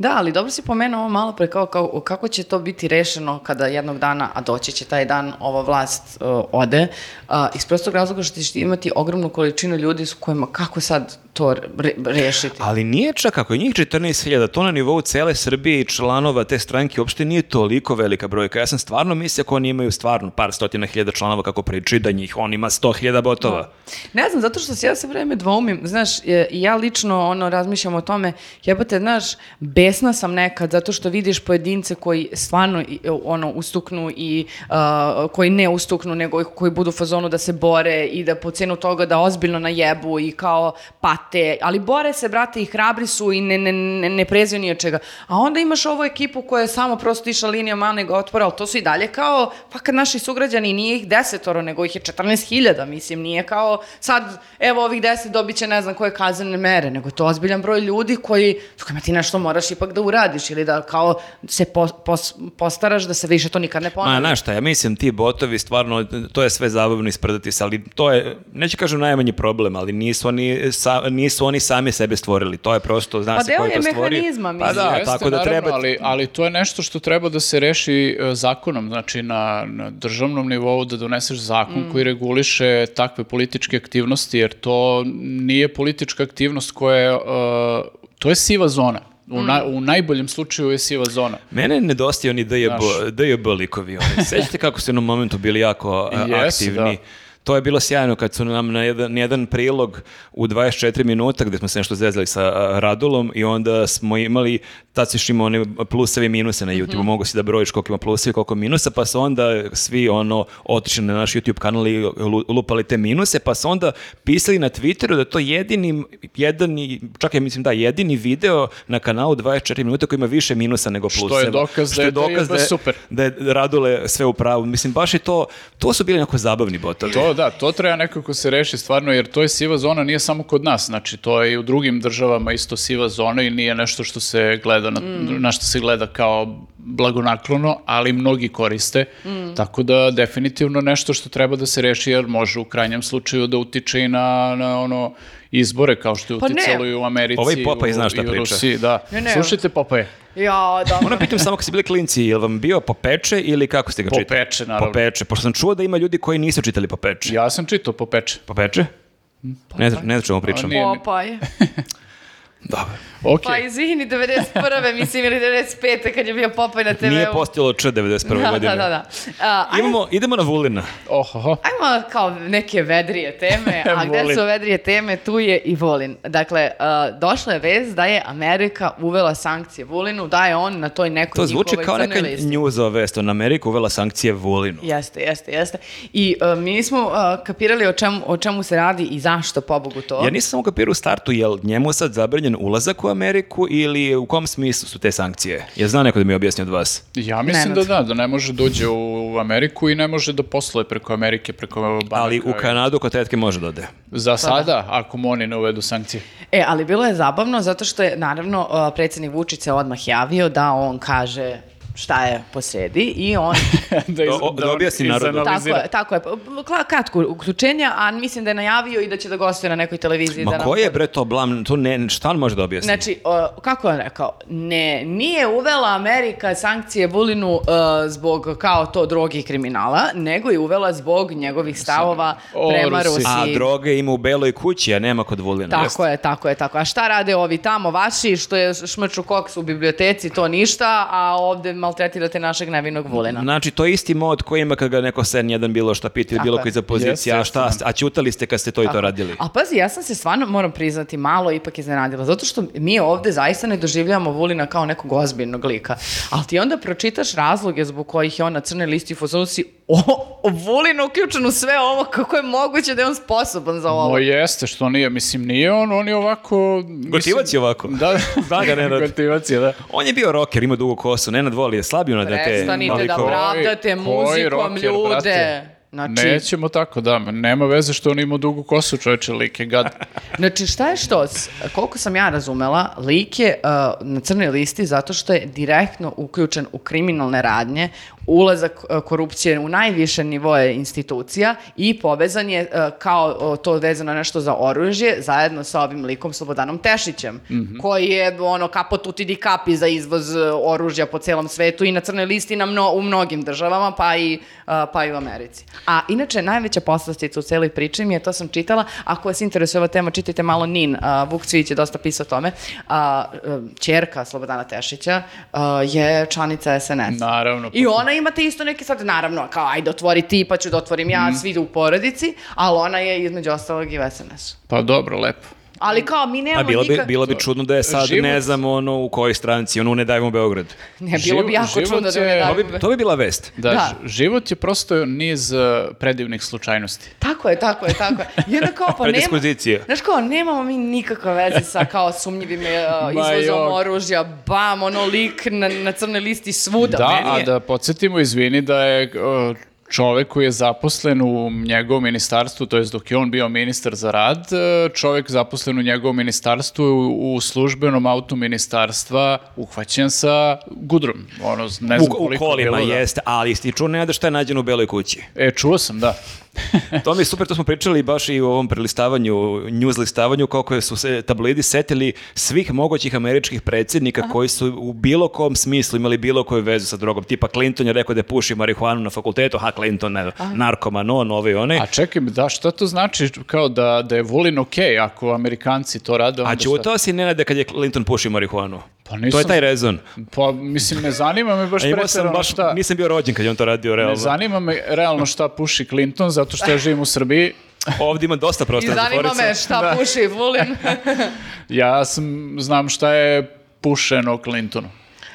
Da, ali dobro si pomenuo ovo malo pre kao, kao kako će to biti rešeno kada jednog dana, a doći će taj dan, ova vlast uh, ode, uh, iz prostog razloga što ćeš ti imati ogromnu količinu ljudi s kojima kako sad to re, rešiti. Ali nije čak, ako je njih 14.000, to na nivou cele Srbije i članova te stranke uopšte nije toliko velika brojka. Ja sam stvarno mislio ako oni imaju stvarno par stotina hiljada članova kako pričaju da njih on ima 100.000 botova. Ne znam, zato što se ja sve vreme dvoumim, znaš, ja lično ono razmišljam o tome, jebote, znaš, besna sam nekad zato što vidiš pojedince koji stvarno i, ono ustuknu i a, koji ne ustuknu, nego koji budu u fazonu da se bore i da po cenu toga da ozbiljno najebu i kao pate, ali bore se, brate, i hrabri su i ne, ne, ne, ne prezio ni od čega. A onda imaš ovu ekipu koja je samo prosto išla linijom malnog otpora, ali to su i dalje kao, pa kad naši sugrađani, nije ih desetoro, nego ih je 14.000, mislim, nije kao sad, evo ovih deset dobit će ne znam koje kaznene mere, nego je to ozbiljan broj ljudi koji, s kojima ti nešto moraš ipak da uradiš ili da kao se po, pos- postaraš da se više to nikad ne ponovi. Ma, znaš šta, ja mislim ti botovi stvarno, to je sve zabavno isprdati se, ali to je, neću kažem najmanji problem, ali nisu oni, sa, nisu oni sami sebe stvorili, to je prosto, zna Pa se deo ko je je to stvorio. mehanizma, Pa mislim. da, Jeste, tako da naravno, treba... Ali, ali to je nešto što treba da se reši e, zakonom, znači na, na državnom nivou da doneseš zakon Mm. koji reguliše takve političke aktivnosti, jer to nije politička aktivnost koja je, e, to je siva zona. U, na- u najboljem slučaju je siva zona. Mene nedostaju oni DJB, Znaš. DJB likovi. Oni. Sećate kako su u jednom momentu bili jako Jesu, aktivni? da. To je bilo sjajno kad su nam na jedan, jedan prilog u 24 minuta gde smo se nešto zezali sa Radulom i onda smo imali, tad si još imao one pluseve i minuse na YouTube, mogu si da brojiš koliko ima pluseva i koliko minusa, pa su onda svi ono otišli na naš YouTube kanal i lu- lupali te minuse, pa su onda pisali na Twitteru da je to jedini, jedini, čak ja mislim da, jedini video na kanalu 24 minuta koji ima više minusa nego Što je pluseva. dokaz da je DJB super. Da je Radule sve u pravu. Mislim, baš je to, to su bili neko zabavni botovi. To da, to treba nekako se reši stvarno, jer to je siva zona, nije samo kod nas, znači to je i u drugim državama isto siva zona i nije nešto što se gleda, na, na što se gleda kao blagonaklono, ali mnogi koriste, tako da definitivno nešto što treba da se reši, jer može u krajnjem slučaju da utiče i na, na ono izbore, kao što je Pa uticalo i u Americi Ovaj Popaj u- zna šta i u priča. Rusiji, da. Ne, ne. Slušajte Popaje. Ja, da. Ono pitam samo kad ste bili klinci, je li vam bio Popeče ili kako ste ga čitali? Popeče, naravno. Popeče, pošto sam čuo da ima ljudi koji nisu čitali Popeče. Ja sam čitao Popeče. Popeče? Ne znam, ne znam čemu pričam. Popaj. Dobro. Ok. Pa izvini, 91. mislim, ili 95. kad je bio Popaj na TV-u. Nije postojalo Č 91. Da, godine. da, da. da. Ajmo, Imamo, idemo na Vulina. Ohoho. ajmo kao neke vedrije teme, a gde su vedrije teme, tu je i Vulin. Dakle, a, došla je vez da je Amerika uvela sankcije Vulinu, da je on na toj nekoj To zvuči kao neka njuzova vest. On Ameriku uvela sankcije Vulinu. Jeste, jeste, jeste. I a, mi nismo a, kapirali o čemu, o čemu se radi i zašto, pobogu to. Ja nisam samo kapirao u startu, je li njemu sad zabranjen ulazak u Ameriku ili u kom smislu su te sankcije? Je zna neko da mi objasni od vas? Ja mislim Nenad. da da, da ne može da uđe u Ameriku i ne može da posluje preko Amerike, preko banaka. Ali u Kanadu kod tetke može da ode. Za sada, ako mu oni ne uvedu sankcije. E, ali bilo je zabavno zato što je, naravno, predsjednik Vučić se odmah javio da on kaže šta je posredi i on da, Da o- da on objasni narodu. Tako je, tako je. Kla- Kratko uključenje, a mislim da je najavio i da će da gostuje na nekoj televiziji. Ma da nam- koji je bre to blam, to ne, šta on može da objasni? Znači, o, kako je on rekao, ne, nije uvela Amerika sankcije Vulinu uh, zbog kao to droge i kriminala, nego je uvela zbog njegovih stavova O prema Rusiji. A droge ima u beloj kući, a nema kod Vulina. Tako je, tako je, tako. A šta rade ovi tamo vaši što je šmrču koks u biblioteci, to ništa, a ovde maltretirate našeg nevinog Vulina. Znači, to je isti mod koji ima kad ga neko sen jedan bilo šta pita ili Tako bilo koji za pozicija, a Jeste, šta, a ćutali ste kad ste to i to Tako. radili. A pazi, ja sam se stvarno, moram priznati, malo ipak iznenadila, zato što mi ovde zaista ne doživljavamo Vulina kao nekog ozbiljnog lika. Ali ti onda pročitaš razloge zbog kojih je on na crnoj listi u fazonu si o, o Vulin uključen u sve ovo, kako je moguće da je on sposoban za ovo. O jeste, što nije, mislim, nije on, on je ovako... mislim- Gotivac je ovako. Da, Zna ga Nenad. Gotivac je, da. On je bio rocker, ima dugu kosu, Nenad voli, je slabio na te Prestanite da malikove. pravdate muzikom rocker, ljude. brate? Znači, Nećemo tako, da, nema veze što on ima dugu kosu, čoveče, lik je gad. Znači, šta je što? Koliko sam ja razumela, lik je uh, na crnoj listi zato što je direktno uključen u kriminalne radnje, ulazak uh, korupcije u najviše nivoje institucija i povezan je uh, kao to vezano nešto za oružje zajedno sa ovim likom Slobodanom Tešićem, koji je ono kapo tuti di kapi za izvoz uh, oružja po celom svetu i na crnoj listi na mno, u mnogim državama, pa i, pa i u Americi. A inače, najveća poslastica u celoj priči mi je, to sam čitala, ako vas interesuje ova tema, čitajte malo Nin, Vuk Cvić je dosta pisao o tome, a čerka Slobodana Tešića je članica SNS. Naravno. I ona imate isto neke sad, naravno, kao ajde otvori ti, pa ću da otvorim ja, svi u porodici, ali ona je između ostalog i SNS. Pa dobro, lepo. Ali kao, mi nemamo A bilo bi, bilo bi čudno da je sad, Život- ne znam, ono, u kojoj stranci, ono, ne dajemo Beograd. Ne, bilo bi jako čudno da ne To dam... bi, to bi bila vest. Da, Da. život je prosto niz uh, predivnih slučajnosti. Tako je, tako je, tako je. I onda kao, pa nema... Znaš kao, nemamo mi nikakve veze sa kao sumnjivim uh, izvozom oružja, bam, ono lik na, na crnoj listi svuda. Da, meni a je- da podsjetimo, izvini, da je uh, čovek koji je zaposlen u njegovom ministarstvu, to je dok je on bio ministar za rad, uh, čovek zaposlen u njegovom ministarstvu u, u službenom autu ministarstva uhvaćen sa gudrom. Ono, ne znam U, u kolima bilo, da. jeste, ali isti čuo ne da šta je nađeno u Beloj kući. E, čuo sam, da. To mi je super, to smo pričali baš i u ovom prelistavanju, news listavanju, koliko su se tablidi setili svih mogućih američkih predsjednika koji su u bilo kom smislu imali bilo koju vezu sa drogom. Tipa Clinton je rekao da puši marihuanu na fakultetu, ha Clinton, ne, narkoman, on, ovaj, onaj. A čekaj, da, šta to znači kao da, da je Vulin okej ako Amerikanci to rade? A onda šta? čutao si Nenade kad je Clinton pušio marihuanu? Pa To nisam- je taj rezon. Pa, mislim, ne zanima me baš baš, šta... nisam bio rođen kad je on to radio realno. Ne zanima me realno šta puši Clinton, zato što ja živim u Srbiji. Ovdje ima dosta I prostora za zanima me šta Da. puši Vulin. Ja sam, znam šta je pušeno Clintonu.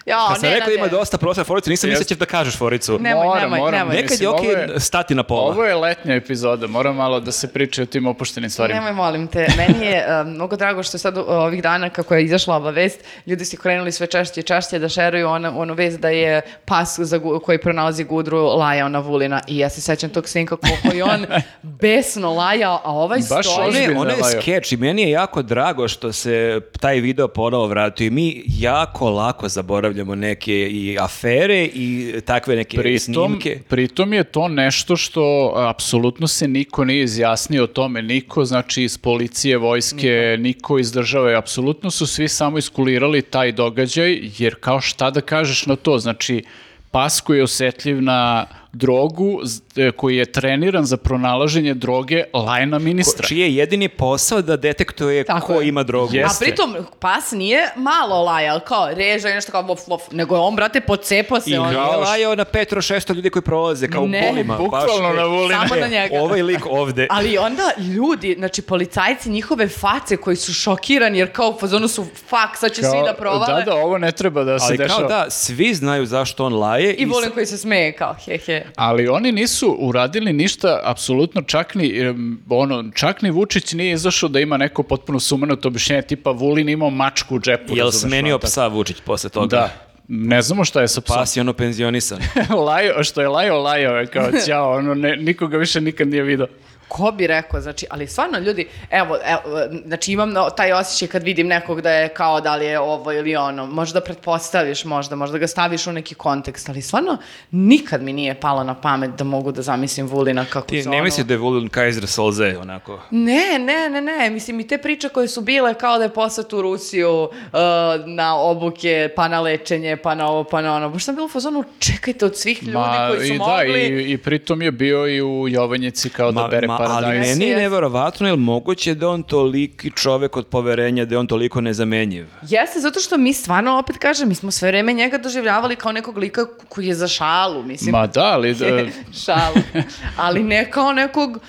Ja, Kad sam ne, rekao ne, ima dosta prostora za foricu, nisam mislio ćeš da kažeš foricu. Nemoj, Moram, nemoj, moram. nemoj. Nekad mislim, je okej je- stati na pola. Ovo je letnja epizoda, mora malo da se priča o tim opuštenim stvarima. Nemoj, molim te. Meni je um, mnogo drago što je sad uh, ovih dana, kako je izašla ova vest, ljudi su krenuli sve češće i češće da šeruju onu, onu vest da je pas za, gu- koji pronalazi gudru lajao na Vulina. I ja se sećam tog snimka koliko je on besno lajao, a ovaj Baš stoji... Ono je, skeč i meni je jako drago što se taj video ponovo vratio i mi jako lako zaboravljamo neke i afere i takve neke Pritom, snimke. pritom je to nešto što apsolutno se niko nije izjasnio o tome, niko znači iz policije, vojske, niko. iz države, apsolutno su svi samo iskulirali taj događaj, jer kao šta da kažeš na to, znači pas koji je osetljiv na drogu, koji je treniran za pronalaženje droge, lajna ministra. Čiji je jedini posao da detektuje Tako ko je. ima drogu. Yes. A Jeste. pritom, pas nije malo lajao, kao reža i nešto kao vof, vof, nego je on, brate, pocepo se. I on, nije lajao na petro šesto ljudi koji prolaze kao Ne, u kolima. bukvalno Baš, na e, Vulina. Samo na njega. Ovaj lik ovde. Ali onda ljudi, znači policajci, njihove face koji su šokirani jer kao u fazonu su fuck, sad će svi da provale. Da, da, ovo ne treba da se Ali dešava. kao da, svi znaju zašto on laje. I sa- volim koji se smeje kao he he. Ali oni nisu uradili ništa, apsolutno čak ni, ono, čak ni Vučić nije izašao da ima neko potpuno sumanuto objašnjenje, tipa Vulin imao mačku u džepu. Jel smenio psa Vučić posle toga? Da. Ne znamo šta je sa psom. Pas je ono penzionisan. Lajo, što je Lajo, Lajo je kao ćao, ono, ne, nikoga više nikad nije vidio. Ko bi rekao, znači, ali stvarno ljudi, evo, evo znači imam no- taj osjećaj kad vidim nekog da je kao da li je ovo ili ono, možda pretpostaviš možda, možda ga staviš u neki kontekst, ali stvarno nikad mi nije palo na pamet da mogu da zamislim Vulina kako Ti se ne misliš da je Vulin Kaiser Solze, onako? Ne, ne, ne, ne, mislim i te priče koje su bile kao da je poslat u Rusiju uh, na obuke, pa na lečenje, pa na ovo, pa na ono. Baš sam bila u fazonu, čekajte od svih ljudi koji su i mogli... da, i, i pritom je bio i u Jovanjici kao da Ma- bere Ma, ali paradajz. Jeste, meni je neverovatno, je moguće da je on toliki čovek od poverenja, da je on toliko nezamenjiv? Jeste, zato što mi stvarno, opet kažem, mi smo sve vreme njega doživljavali kao nekog lika koji je za šalu, mislim. Ma da, ali... da- šalu. Ali ne kao nekog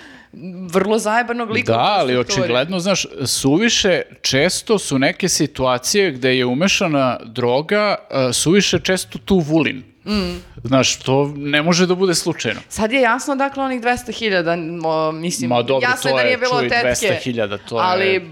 vrlo zajebanog lika. Da, ali očigledno, znaš, suviše često su neke situacije gde je umešana droga, uh, suviše često tu vulin. Mm. Znaš, to ne može da bude slučajno. Sad je jasno dakle onih 200.000, mislim, Ma dobro, jasno to da je, nije bilo čuj, tetke. 200.000, to je- Ali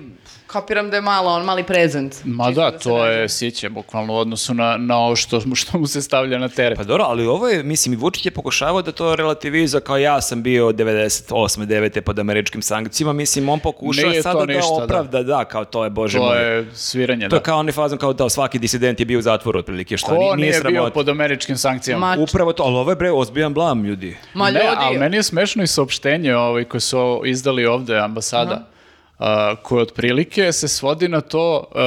kapiram da je malo, on mali prezent. Ma da, se to je siće, bukvalno u odnosu na, na ovo što, što mu se stavlja na teret. Pa dobro, ali ovo je, mislim, i Vučić je pokušavao da to relativizuje kao ja sam bio 98. 9. pod američkim sankcijama, mislim, on pokušava Nije to sada da ništa, da. opravda, da. kao to je, bože to moj. je sviranje, To da. je kao onaj fazon kao da svaki disident je bio u zatvoru otprilike, što Ko nije, nije, bio sramota. pod američkim sankcijama? Ma, Upravo to, ali ovo je bre ozbiljan blam, ljudi. ma ne, ljudi, ali meni je smešno i saopštenje ovaj, koje su izdali ovde ambasada. A, koje otprilike se svodi na to uh,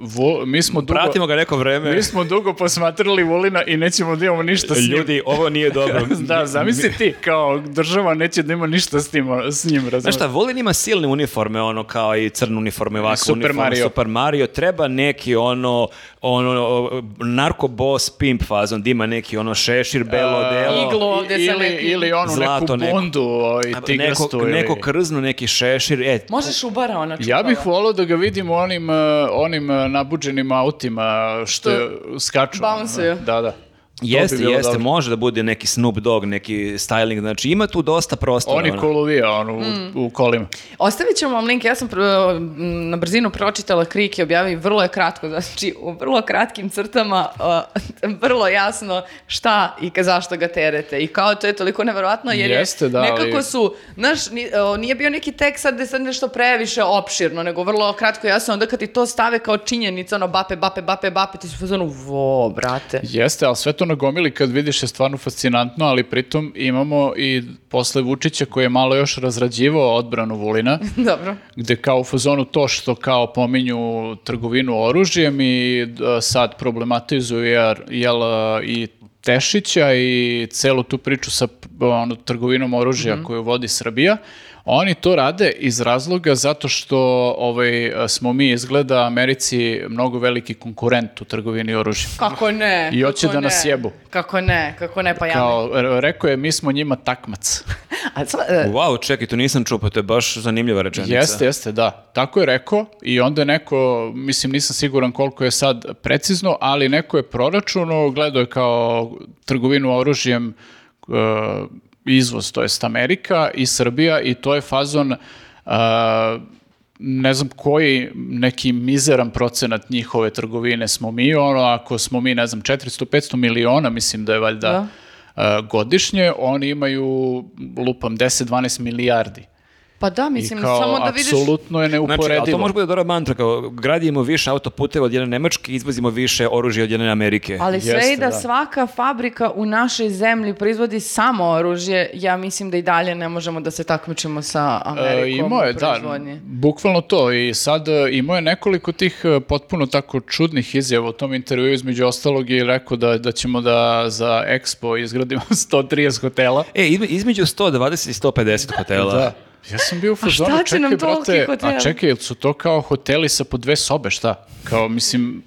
Vu- mi smo dugo Pratimo ga neko vreme. mi smo dugo posmatrali Vulina i nećemo da imamo ništa s njim. Ljudi, ovo nije dobro. da, zamisli ti, kao država neće da ima ništa s, tim, s njim, razumiješ? Znaš šta, Vulin ima silne uniforme, ono kao i crne uniforme, ovako Super uniforme, Mario. Super Mario. Treba neki ono, ono, narko boss pimp fazon, da ima neki ono šešir, belo A, delo. Iglu ovde sa ili, nekim- ili onu Zlato neku neko. bundu ovaj, Neko, tigrastu. ili... neko krznu, neki šešir, e, Možeš ubara ona čupala. Ja bih volio da ga vidim u onim, uh, onim uh, nabuđenim autima što skaču. Bounce-uju. Da, da. To bi Jeste, jeste, dobro. može da bude neki Snoop Dogg, neki styling, znači ima tu dosta prostora. Oni koluvija ono, u, Mm. u kolima. Ostavit ćemo vam link, ja sam na brzinu pročitala Krik i objavi, vrlo je kratko, znači u vrlo kratkim crtama, uh, vrlo jasno šta i zašto ga terete. I kao to je toliko neverovatno jer Jeste, je da, nekako ali- su, znaš, nije bio neki tekst sad da je sad nešto previše opširno, nego vrlo kratko jasno, onda kad ti to stave kao činjenica, ono bape, bape, bape, bape, ti su fazonu, vo, brate. Jeste, ali sve to na gomili kad vidiš je stvarno fascinantno, ali pritom imamo i posle Vučića koji je malo još razrađivao odbranu Vulina, Dobro. gde kao u fazonu to što kao pominju trgovinu oružjem i d- sad problematizuju jer, jel, a, i Tešića i celu tu priču sa p- ono, trgovinom oružja koju vodi Srbija. Oni to rade iz razloga zato što ovaj, smo mi izgleda Americi mnogo veliki konkurent u trgovini oružja. Kako ne? I hoće kako da nas ne? jebu. Kako ne, kako ne, pa ja ne. Kao, re- rekao je, mi smo njima takmac. A, sva- e, Wow, čekaj, to nisam čuo, pa to je baš zanimljiva rečenica. Jeste, jeste, da. Tako je rekao i onda je neko, mislim nisam siguran koliko je sad precizno, ali neko je proračuno, gledao je kao trgovinu oružjem uh, izvoz, to jest Amerika i Srbija i to je fazon uh, ne znam koji neki mizeran procenat njihove trgovine smo mi, ono ako smo mi, ne znam, 400-500 miliona, mislim da je valjda uh, godišnje, oni imaju, lupam, 10-12 milijardi. Pa da, I mislim, kao, samo da vidiš... apsolutno je Znači, ali neuporedivo. to može bude dobra mantra, kao gradimo više autoputeva od jedne Nemačke, izvozimo više oružja od jedne Amerike. Ali sve Jeste, i da, da. svaka fabrika u našoj zemlji proizvodi samo oružje, ja mislim da i dalje ne možemo da se takmičimo sa Amerikom E, je, u da, proizvodnji. bukvalno to i sad e, imao je nekoliko tih e, potpuno tako čudnih izjava u tom intervju, između ostalog je rekao da, da ćemo da za Expo izgradimo 130 hotela. E, izme- između 120 i 150 hotela. Da. Ja sam bio u fazonu, čekaj, brate, a čekaj, jel su to kao hoteli sa po dve sobe, šta? Kao, mislim,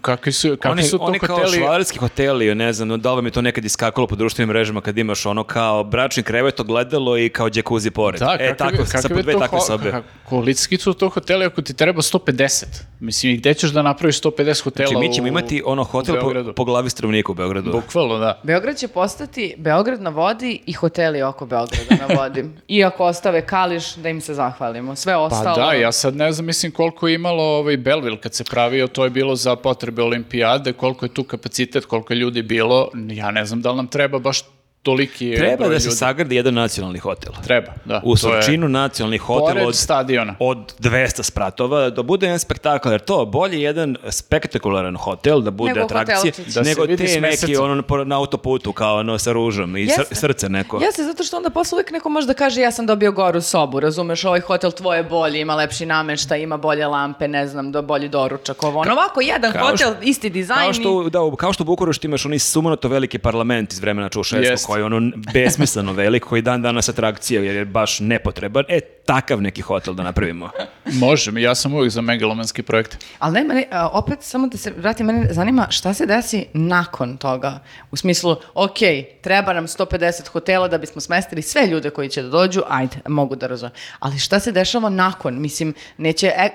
kakvi su, kakvi Oni, su to oni kao hoteli? švalerski hoteli, ne znam, da li vam je to nekad iskakalo po društvenim mrežama kad imaš ono kao bračni krevet, ogledalo i kao džekuzi pored. Da, e, tako, sa po dve takve sobe. Kolicki su to hoteli ako ti treba 150. Mislim, gde ćeš da napraviš 150 hotela Znači, mi ćemo u- imati ono hotel po, po glavi stanovnika u Beogradu. Bukvalno, da. Beograd će postati Beograd na vodi i hoteli oko Beograda na vodi. Iako ostave Kališ, da im se zahvalimo. Sve Pa ostalo... da, ja sad ne znam, mislim koliko je imalo ovaj Belville kad se pravio, to je bilo za potrebe olimpijade, koliko je tu kapacitet, koliko je ljudi bilo, ja ne znam da li nam treba baš toliki Treba broj da se ljudi. sagradi jedan nacionalni hotel. Treba, da. U je Surčinu nacionalni hotel od, stadiona. od 200 spratova, da bude jedan spektakl, jer to bolje jedan spektakularan hotel, da bude Nego atrakcije. Da nego te neki ono po- na autoputu kao ono sa ružom i Jeste. sr- srce neko. Jeste, zato što onda posle uvijek neko može da kaže ja sam dobio goru sobu, razumeš, ovaj hotel tvoje bolje, ima lepši nameštaj, ima bolje lampe, ne znam, do bolji doručak, ovo ono. Ovako, jedan Kao hotel, što- isti dizajn Kao što, da, kao što u Bukureštu imaš onaj sumanuto veliki parlament iz vremena Čaušeskog, Jeste, koji je ono besmisleno velik, koji dan danas atrakcija, jer je baš nepotreban. E, takav neki hotel da napravimo. Može, ja sam uvijek za megalomanski projekt. Ali ne, mene, a, opet samo da se vratim, mene zanima šta se desi nakon toga. U smislu, ok, treba nam 150 hotela da bismo smestili sve ljude koji će da dođu, ajde, mogu da razumem. Ali šta se dešava nakon? Mislim, neće e,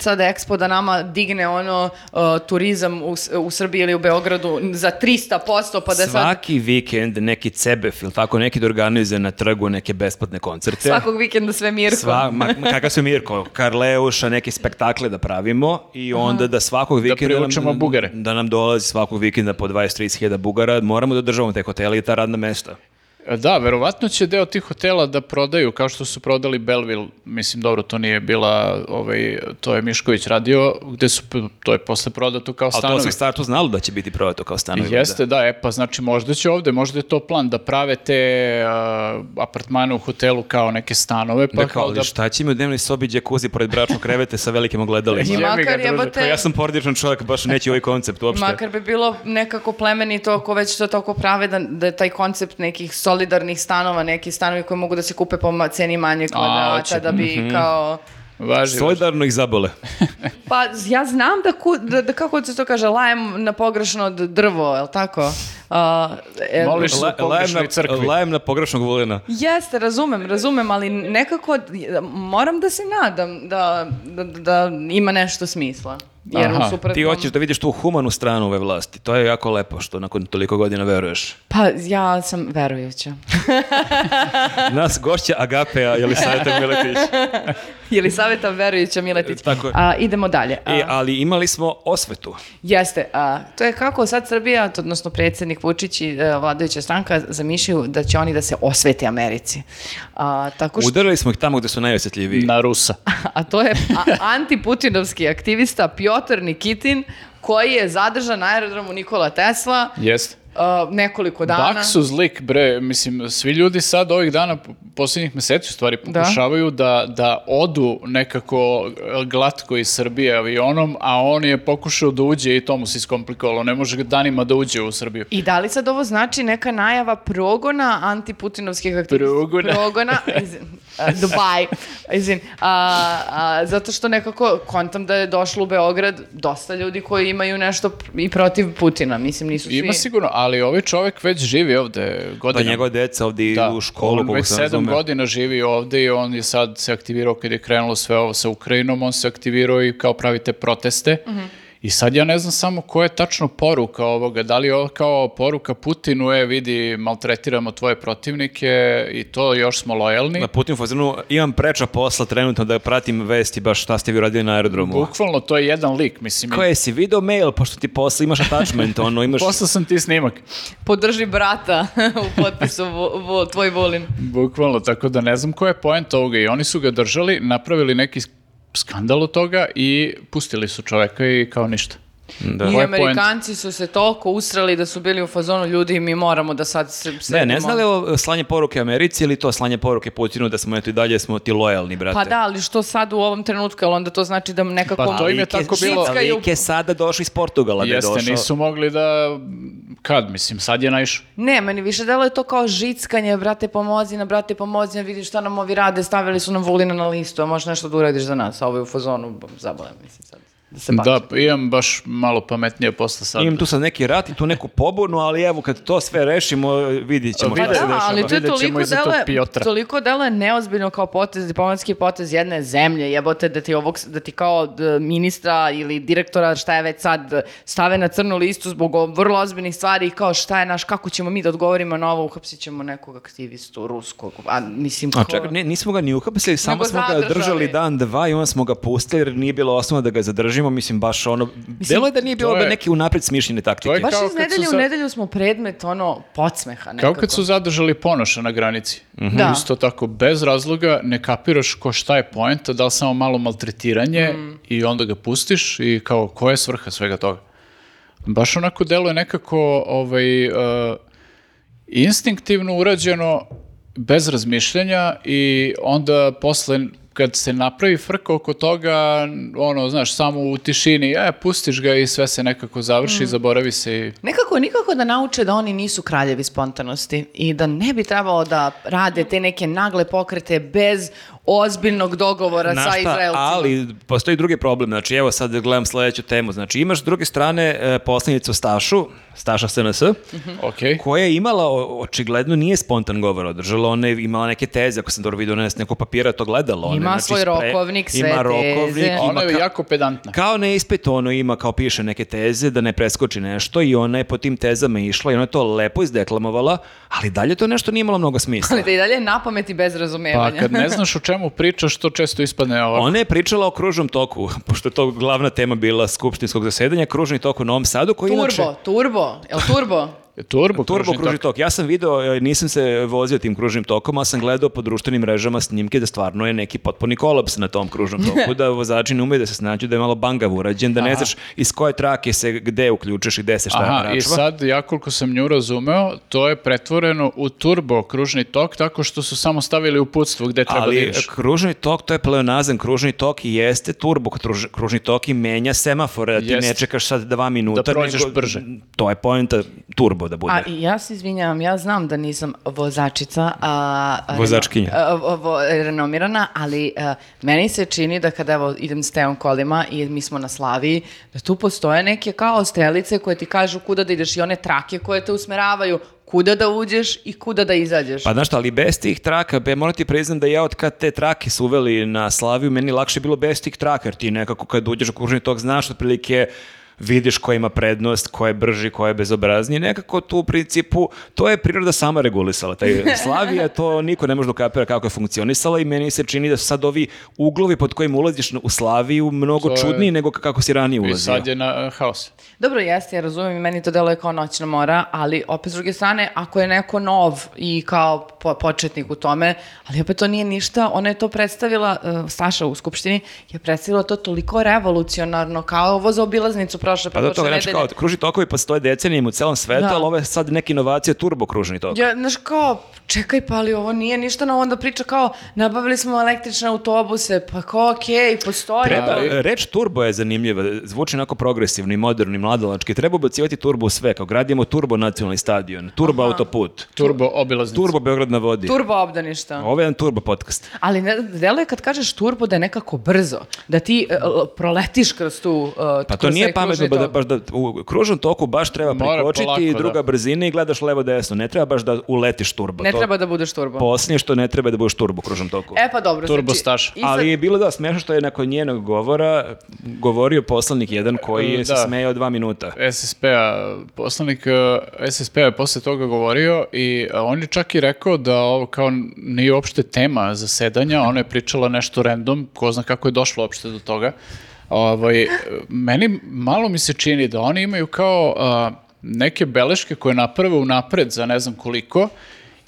sada Expo da nama digne ono o, turizam u, u Srbiji ili u Beogradu za 300% pa da sad Svaki vikend neki cebef ili tako neki da organizuje na trgu neke besplatne koncerte. svakog vikenda sve Mirko. Sva, ma, kakav su Mirko, Karleuša, neke spektakle da pravimo i onda da svakog vikenda privučemo nam, Bugare. da nam dolazi svakog vikenda po 20-30 hiljada Bugara, moramo da državamo te hotele i ta radna mesta. Da, verovatno će deo tih hotela da prodaju, kao što su prodali Belleville, mislim, dobro, to nije bila, ovaj, to je Mišković radio, gde su, to je posle prodato kao Ali to stanovi. se u startu znalo da će biti prodato kao stanovi. Jeste, da, e pa znači možda će ovde, možda je to plan da prave te a, apartmane u hotelu kao neke stanove, pa Da, kao, kao ali da... šta će mi u dnevnoj sobi džakuzi pored bračnog krevete sa velikim ogledalima? I makar jebote... Pa ja sam porodičan čovjek, baš neće ovaj koncept uopšte. Makar bi bilo nekako plemenito ako već to tako prave da, da je taj koncept nekih solidarnih stanova, neki stanovi koji mogu da se kupe po ceni manje kvadrata, da bi Mhm. kao... Važi, Solidarno ih zabole. Pa ja znam da, ku, da, da kako se to kaže, lajem na pogrešno drvo, je li tako? A, e, Moliš se u La- lajem, pogrešnoj na, crkvi. lajem na pogrešnog vulina. Jeste, razumem, razumem, ali nekako moram da se nadam da, da, da ima nešto smisla. Jer Aha, u suprotnom... Ti hoćeš da vidiš tu humanu stranu ove vlasti. To je jako lepo što nakon toliko godina veruješ. Pa ja sam verujuća. Nas gošća Agapea ili Saveta Miletić. Ili savjeta verujuća Miletić. Tako je. A, idemo dalje. A, E, ali imali smo osvetu. Jeste, a, to je kako sad Srbija, odnosno predsjednik Vučić i e, vladajuća stranka zamišljaju da će oni da se osvete Americi. A, tako što, Udarili smo ih tamo gde su najosjetljiviji. na Rusa. a to je a- antiputinovski aktivista Piotr Nikitin koji je zadržan na aerodromu Nikola Tesla Jeste. Nekoliko dana. Baksuz lik, bre, mislim, svi ljudi sad ovih dana, posljednjih meseci u stvari, Da. pokušavaju da, da odu nekako glatko iz Srbije avionom, a on je pokušao da uđe i to mu se iskomplikovalo. Ne može danima da uđe u Srbiju. I da li sad ovo znači neka najava progona antiputinovskih aktivista? Progona. Progona, izin, a, Dubaj, izin, a, a, zato što nekako kontam da je došlo u Beograd dosta ljudi koji imaju nešto i protiv Putina, mislim nisu svi... Ima sigurno, ali ovaj čovjek već živi ovde Pa godinama. njegova deca ovdje Da, idu u školu, on već sedam godina živi ovde i on je sad se aktivirao kad je krenulo sve ovo sa Ukrajinom, on se aktivirao i kao pravite proteste. Mhm. I sad ja ne znam samo koja je tačno poruka ovoga, da li je ovo kao poruka Putinu, e vidi, maltretiramo tvoje protivnike i to još smo lojalni. Na Putin fazonu, imam preča posla trenutno da pratim vesti baš šta ste vi radili na aerodromu. Bukvalno to je jedan lik, mislim. Koje si video mail, pošto ti posla imaš attachment, ono imaš... Poslao sam ti snimak. Podrži brata u potpisu vo, vo, tvoj volin. Bukvalno, tako da ne znam koja je poenta ovoga i oni su ga držali, napravili neki skandal od toga i pustili su čoveka i kao ništa. Da. I Koja je Amerikanci su se toliko usrali da su bili u fazonu ljudi mi moramo da sad se Ne, sedimo." ne zna li ovo slanje poruke Americi ili to slanje poruke Putinu da smo eto i dalje smo ti lojalni, brate? Pa da, ali što sad u ovom trenutku, ali onda to znači da nekako... Pa to im je tako bilo- Lik je sada došao iz Portugala. da je Jeste, došao. nisu mogli da... Kad, mislim, sad je naišao. Ne, meni više delo je to kao žickanje, brate pomozi na, brate pomozi na, vidi šta nam ovi rade, stavili su nam Vulina na listu, a možeš nešto da uradiš za nas, a ovo je u fazonu, zabole, mislim sad, da se baci. Da, imam baš malo pametnije posla sad. Imam tu sad neki rat i tu neku pobunu, ali evo kad to sve rešimo, vidit ćemo Pa Pa šta se da, dešava. ali to je toliko Piotra. toliko dele neozbiljno kao potez, diplomatski potez jedne zemlje, jebote da ti ovog, da ti kao ministra ili direktora, šta je već sad, stave na crnu listu zbog vrlo ozbiljnih stvari i kao šta je naš, kako ćemo mi da odgovorimo na ovo, uhapsit ćemo nekog aktivistu ruskog, a mislim A ko... čekaj, ne, nismo ga ni uhapsili, samo smo ga držali dan, dva i onda smo ga pustili jer nije bilo osnova da ga zadržimo, mislim baš ono, delo je da nije bilo je- da neke unapred smišljene taktike. To je Baš iz nedelje u nedelju smo predmet ono podsmeha nekako. Kao kad su zadržali ponoša na granici. Da. Isto tako, bez razloga, ne kapiraš ko šta je poenta, da li samo malo maltretiranje Mm. i onda ga pustiš i kao, koja je svrha svega toga? Baš onako deluje nekako ovaj, uh, instinktivno urađeno, bez razmišljanja i onda posle kad se napravi frka oko toga, ono, znaš, samo u tišini, e, pustiš ga i sve se nekako završi, zaboravi se i... Nekako, nikako da nauče da oni nisu kraljevi spontanosti i da ne bi trebalo da rade te neke nagle pokrete bez ozbiljnog dogovora sa Izraelcima. ali postoji drugi problem. Znači, evo sad gledam sledeću temu. Znači, imaš s druge strane e, poslanicu Stašu, Staša SNS, Ok. koja je imala, o- očigledno nije spontan govor održala, ona je imala neke teze, ako sam dobro vidio, ona je s nekog papira to gledala. Ona je, Ima znači, svoj rokovnik, sve ima rokovnik, teze. ima Ona je ka- jako pedantna. Kao na ispitu ono ima, kao piše neke teze, da ne preskoči nešto i ona je po tim tezama išla i ona je to lepo izdeklamovala, ali dalje to nešto nije imalo mnogo smisla. Ali da i dalje i bez Pa razumevanja. kad ne znaš o čemu pričaš, to često ispadne ovako. Ona je pričala o kružnom toku, pošto je to glavna tema bila skupštinskog zasedanja, kružni tok u Novom Sadu, koji Turbo, inače... turbo, jel turbo? Turbo, Turbo kružni kružni tok. tok. Ja sam video, e, nisam se vozio tim kružnim tokom, a sam gledao po društvenim mrežama snimke da stvarno je neki potpuni kolaps na tom kružnom toku, da vozači ne umeju da se snađu, da je malo bangav urađen, da ne znaš iz koje trake se gde uključeš i gde se šta Aha, i sad, ja koliko sam nju razumeo, to je pretvoreno u turbo kružni tok tako što su samo stavili uputstvo gde treba da Ali ideš. kružni tok, to je pleonazam, kružni tok i jeste turbo kruž- kružni tok i menja semafore, da ti Jest. ne čekaš sad dva minuta. Da prođeš nego- brže. To je poenta turbo da bude. A i ja se izvinjavam, ja znam da nisam vozačica, a, a- Vozačkinja. a, vo- vo- renomirana, ali a, meni se čini da kada evo idem s teom kolima i mi smo na Slaviji, da tu postoje neke kao strelice koje ti kažu kuda da ideš i one trake koje te usmeravaju kuda da uđeš i kuda da izađeš. Pa znaš šta, ali bez tih traka, be, moram ti priznam da ja od kad te trake su uveli na Slaviju, meni lakše bilo bez tih traka, jer ti nekako kad uđeš u kružni tok znaš otprilike vidiš ko ima prednost, ko je brži, ko je bezobrazniji. Nekako tu u principu, to je priroda sama regulisala. Taj Slavija, to niko ne može da ukapira kako je funkcionisala i meni se čini da su sad ovi uglovi pod kojim ulaziš u Slaviju mnogo To je- čudniji nego kako si ranije I ulazio. sad je na uh, haos. Dobro, jeste, ja razumijem i meni to deluje kao noćna mora, ali opet s druge strane, ako je neko nov i kao po- početnik u tome, ali opet to nije ništa, ona je to predstavila, uh, Staša u Skupštini je predstavila to toliko revolucionarno, kao ovo za obilaznicu prošle, Pa prošle znači nedelje. kao, kružni tokovi postoje decenijima u celom svetu, Da. ali ovo je sad neka inovacija turbo kružni tok. Ja, znaš kao, čekaj pa ali ovo nije ništa na onda priča kao, nabavili smo električne autobuse, pa kao okej, postoji. Treba, Ali- reč turbo je zanimljiva, zvuči onako progresivno i moderno i mladalački. Treba ubacivati turbo u sve, kao gradimo turbo nacionalni stadion, turbo autoput, Turbo obilaznica. turbo Beograd na vodi. Turbo obdaništa. Ovo je jedan turbo podcast. Ali ne, deluje kad kažeš turbo da je nekako brzo, da ti l- proletiš kroz tu uh, Pa to nije pametno ba da, baš da u kružnom toku baš treba polako, i da. druga brzina i gledaš levo desno. Ne treba baš da uletiš turbo. Ne to treba da budeš turbo. Posljednje što ne treba da budeš turbo u kružnom toku. E pa dobro, Turbo znači... Sad- Ali je bilo da smešno što je nakon njenog govora govorio poslanik jedan koji je se Da. smejao dva minuta. SSP-a, poslanik uh, SSP-a je posle toga govorio i uh, on je čak i rekao da ovo kao nije uopšte tema zasedanja, ona je pričala nešto random, ko zna kako je došlo uopšte do toga. Ovaj, meni malo mi se čini da oni imaju kao uh, neke beleške koje naprave unapred za ne znam koliko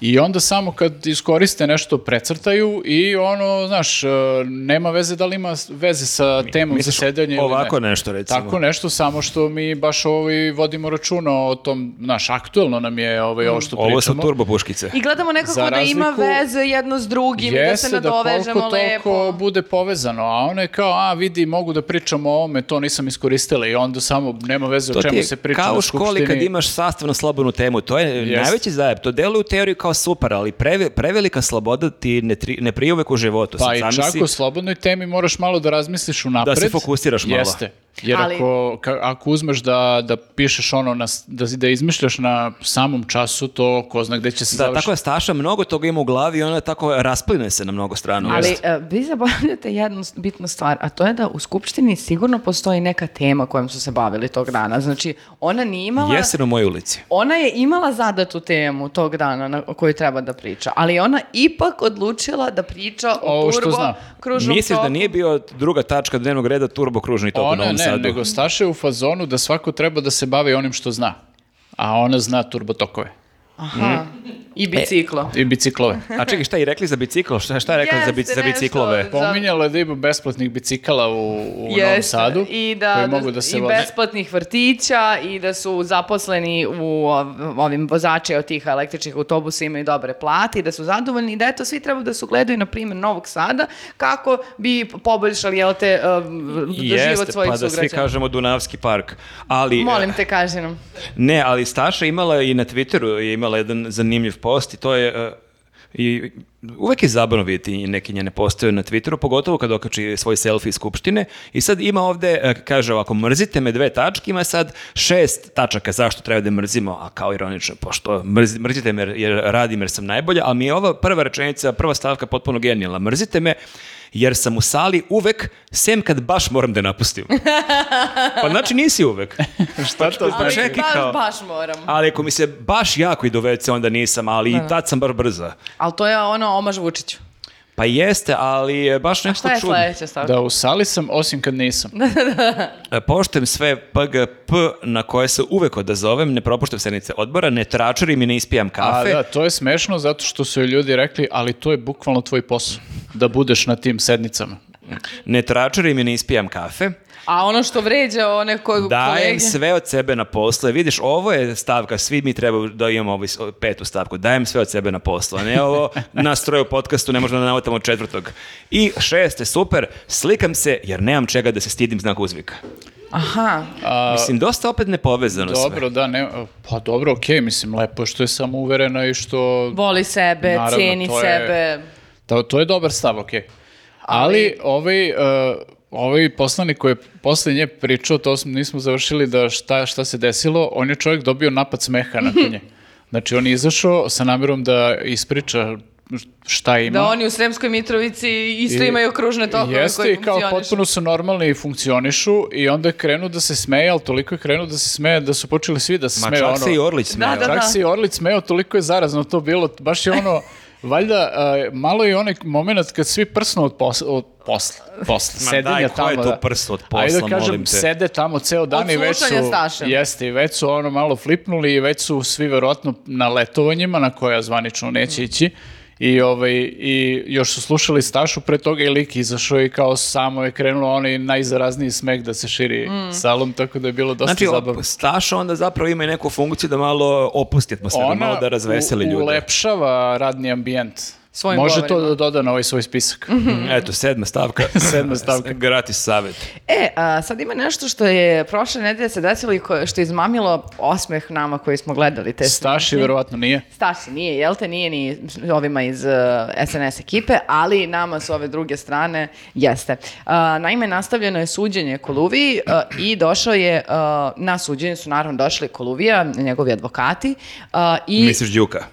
i onda samo kad iskoriste nešto precrtaju i ono, znaš, uh, nema veze da li ima veze sa temom misliš zasedanja ili ne. ovako nešto, recimo? Tako nešto, samo što mi baš ovaj vodimo računa o tom, znaš, aktuelno nam je ovaj, ovo što pričamo. Ovo su turbo puškice. I gledamo nekako Za da ima razliku- veze jedno s drugim, da se Jeste da nadovežemo koliko toliko lepo. bude povezano, a ono je kao, a vidi, mogu da pričam o ovome, to nisam iskoristila i onda samo nema veze o To ti čemu je se priča kao na u školi skupštini. kad imaš sastavno slobodnu temu, to je Jest. najveći zajeb. To deluje u teoriji kao super, ali preve- prevelika sloboda ti ne, tri, ne prije uvek u životu. Pa Sad i čak u slobodnoj temi moraš malo da razmisliš unapred. Da se fokusiraš malo. Jeste. Jer Ali- ako, ka- ako uzmeš da, da pišeš ono, na, da, da izmišljaš na samom času, to ko zna gde će se Da, završiti. tako je Staša, mnogo toga ima u glavi i ona tako raspline se na mnogo strana. Ali e, vi zaboravljate jednu bitnu stvar, a to je da u Skupštini sigurno postoji neka tema kojom su se bavili tog dana. Znači, ona nije imala... Jesen u mojoj ulici. Ona je imala zadatu temu tog dana na o kojoj treba da priča, ali ona ipak odlučila da priča o što turbo zna. kružnom Misliš da toku. nije bio druga tačka dnevnog reda turbo kružni tok u Ona Novom ne, nego Staša je u fazonu da svako treba da se bavi onim što zna. A ona zna turbotokove. Aha. I biciklo. I biciklove. A čekaj, šta je rekli za biciklo? Šta, šta je rekla za, bic- za nešto biciklove? za- Pominjalo je da ima besplatnih bicikala u, u Novom Jeste. Sadu I da, koji da- mogu da se i voze. besplatnih vrtića i da su zaposleni u ov- ovim vozače od tih električnih autobusa imaju dobre plate i da su zadovoljni i da eto svi treba da su gledaju na primjer Novog Sada kako bi poboljšali jel te uh, život Jeste, svojih pa da svi sugrađana. kažemo Dunavski park. Ali, Molim te, kaži nam. Ne, ali Staša imala i na Twitteru je imala jedan zanimljiv post i to je e, i uvek je zabavno vidjeti neke njene postoje na Twitteru, pogotovo kad okači svoj selfie iz Skupštine i sad ima ovde, e, kaže ovako, mrzite me dve tačke, ima sad šest tačaka zašto treba da mrzimo, a kao ironično, pošto mrzi- mrzite me jer radim jer sam najbolja, ali mi je ova prva rečenica, prva stavka potpuno genijalna. Mrzite me jer sam u sali uvek, sem kad baš moram da je napustim. Pa znači nisi uvek. Šta to znači? čekaj, baš, kao- baš moram. Ali ako mi se baš jako i do WC, onda nisam, ali i tad sam baš brza. Ali to je ono omaž Vučiću. Pa jeste, ali je baš nekako Šta je čudno. sledeća stavka? Da u sali sam, osim kad nisam. E, Poštujem sve PGP na koje se uvek odazovem, ne propuštam sednice odbora, ne tračarim i ne ispijam A kafe. da, to je smešno zato što su ljudi rekli, ali to je bukvalno tvoj posao, da budeš na tim sednicama. Ne tračarim i ne ispijam kafe. A ono što vređa one ko, Dajem kolege... sve od sebe na posle. Vidiš, ovo je stavka, svi mi treba da imamo ovaj petu stavku. Dajem sve od sebe na poslu, a ne ovo nastroje u podcastu, ne možemo da navatamo četvrtog. I šeste, super, slikam se jer nemam čega da se stidim znak uzvika. Aha. A, Mislim, dosta opet nepovezano sve. dobro, da, ne, pa dobro, okej, mislim, lepo što je samo uverena i što... Voli sebe, Naravno, ceni to je- sebe. To, to je dobar stav, okej. Ali, ovaj, uh, ovaj poslanik koji je posle nje pričao, to smo, nismo završili da šta, šta se desilo, on je čovjek dobio napad smeha nakon nje. Znači, on je izašao sa namjerom da ispriča šta ima. Da oni u Sremskoj Mitrovici isto I- imaju kružne tokove Jeste koji i kao funkcionišu. potpuno su normalni i funkcionišu i onda je krenuo da se smeje, ali toliko je krenuo da se smeje da su počeli svi da se Ma smeju. čak ono, se i Orlić smeo. Da, Čak da. se i Orlić smeo, toliko je zarazno to bilo. Baš je ono, valjda, a, malo je onaj moment kad svi prsnu od posla, od posla, posla Ma sedenja daj, ko tamo. je to da. prst od posla, Ajde da kažem, molim te. sede tamo ceo dan i već su, jeste, i već su ono malo flipnuli i već su svi verovatno na letovanjima na koja zvanično neće ići. I, ovaj, I još su slušali Stašu, pre toga i lik izašao i kao samo je krenulo onaj najzarazniji smeh da se širi salom, tako da je bilo dosta Znači, zabavno. op- Staša onda zapravo ima i neku funkciju da malo opusti atmosferu, malo da razveseli ljude. ulepšava radni ambijent. Svojim Može to govorima. da doda na ovaj svoj spisak. Eto, sedma stavka. Sedma stavka. Gratis savjet. E, a, sad ima nešto što je prošle nedelje se desilo i ko- što je izmamilo osmeh nama koji smo gledali te Staši snimke. verovatno nije. Staši nije, jel te, nije ni ovima iz uh, SNS ekipe, ali nama s ove druge strane jeste. Uh, naime, nastavljeno je suđenje Koluviji uh, i došao je, uh, na suđenje su naravno došli Koluvija, njegovi advokati uh, i Misliš Đuka?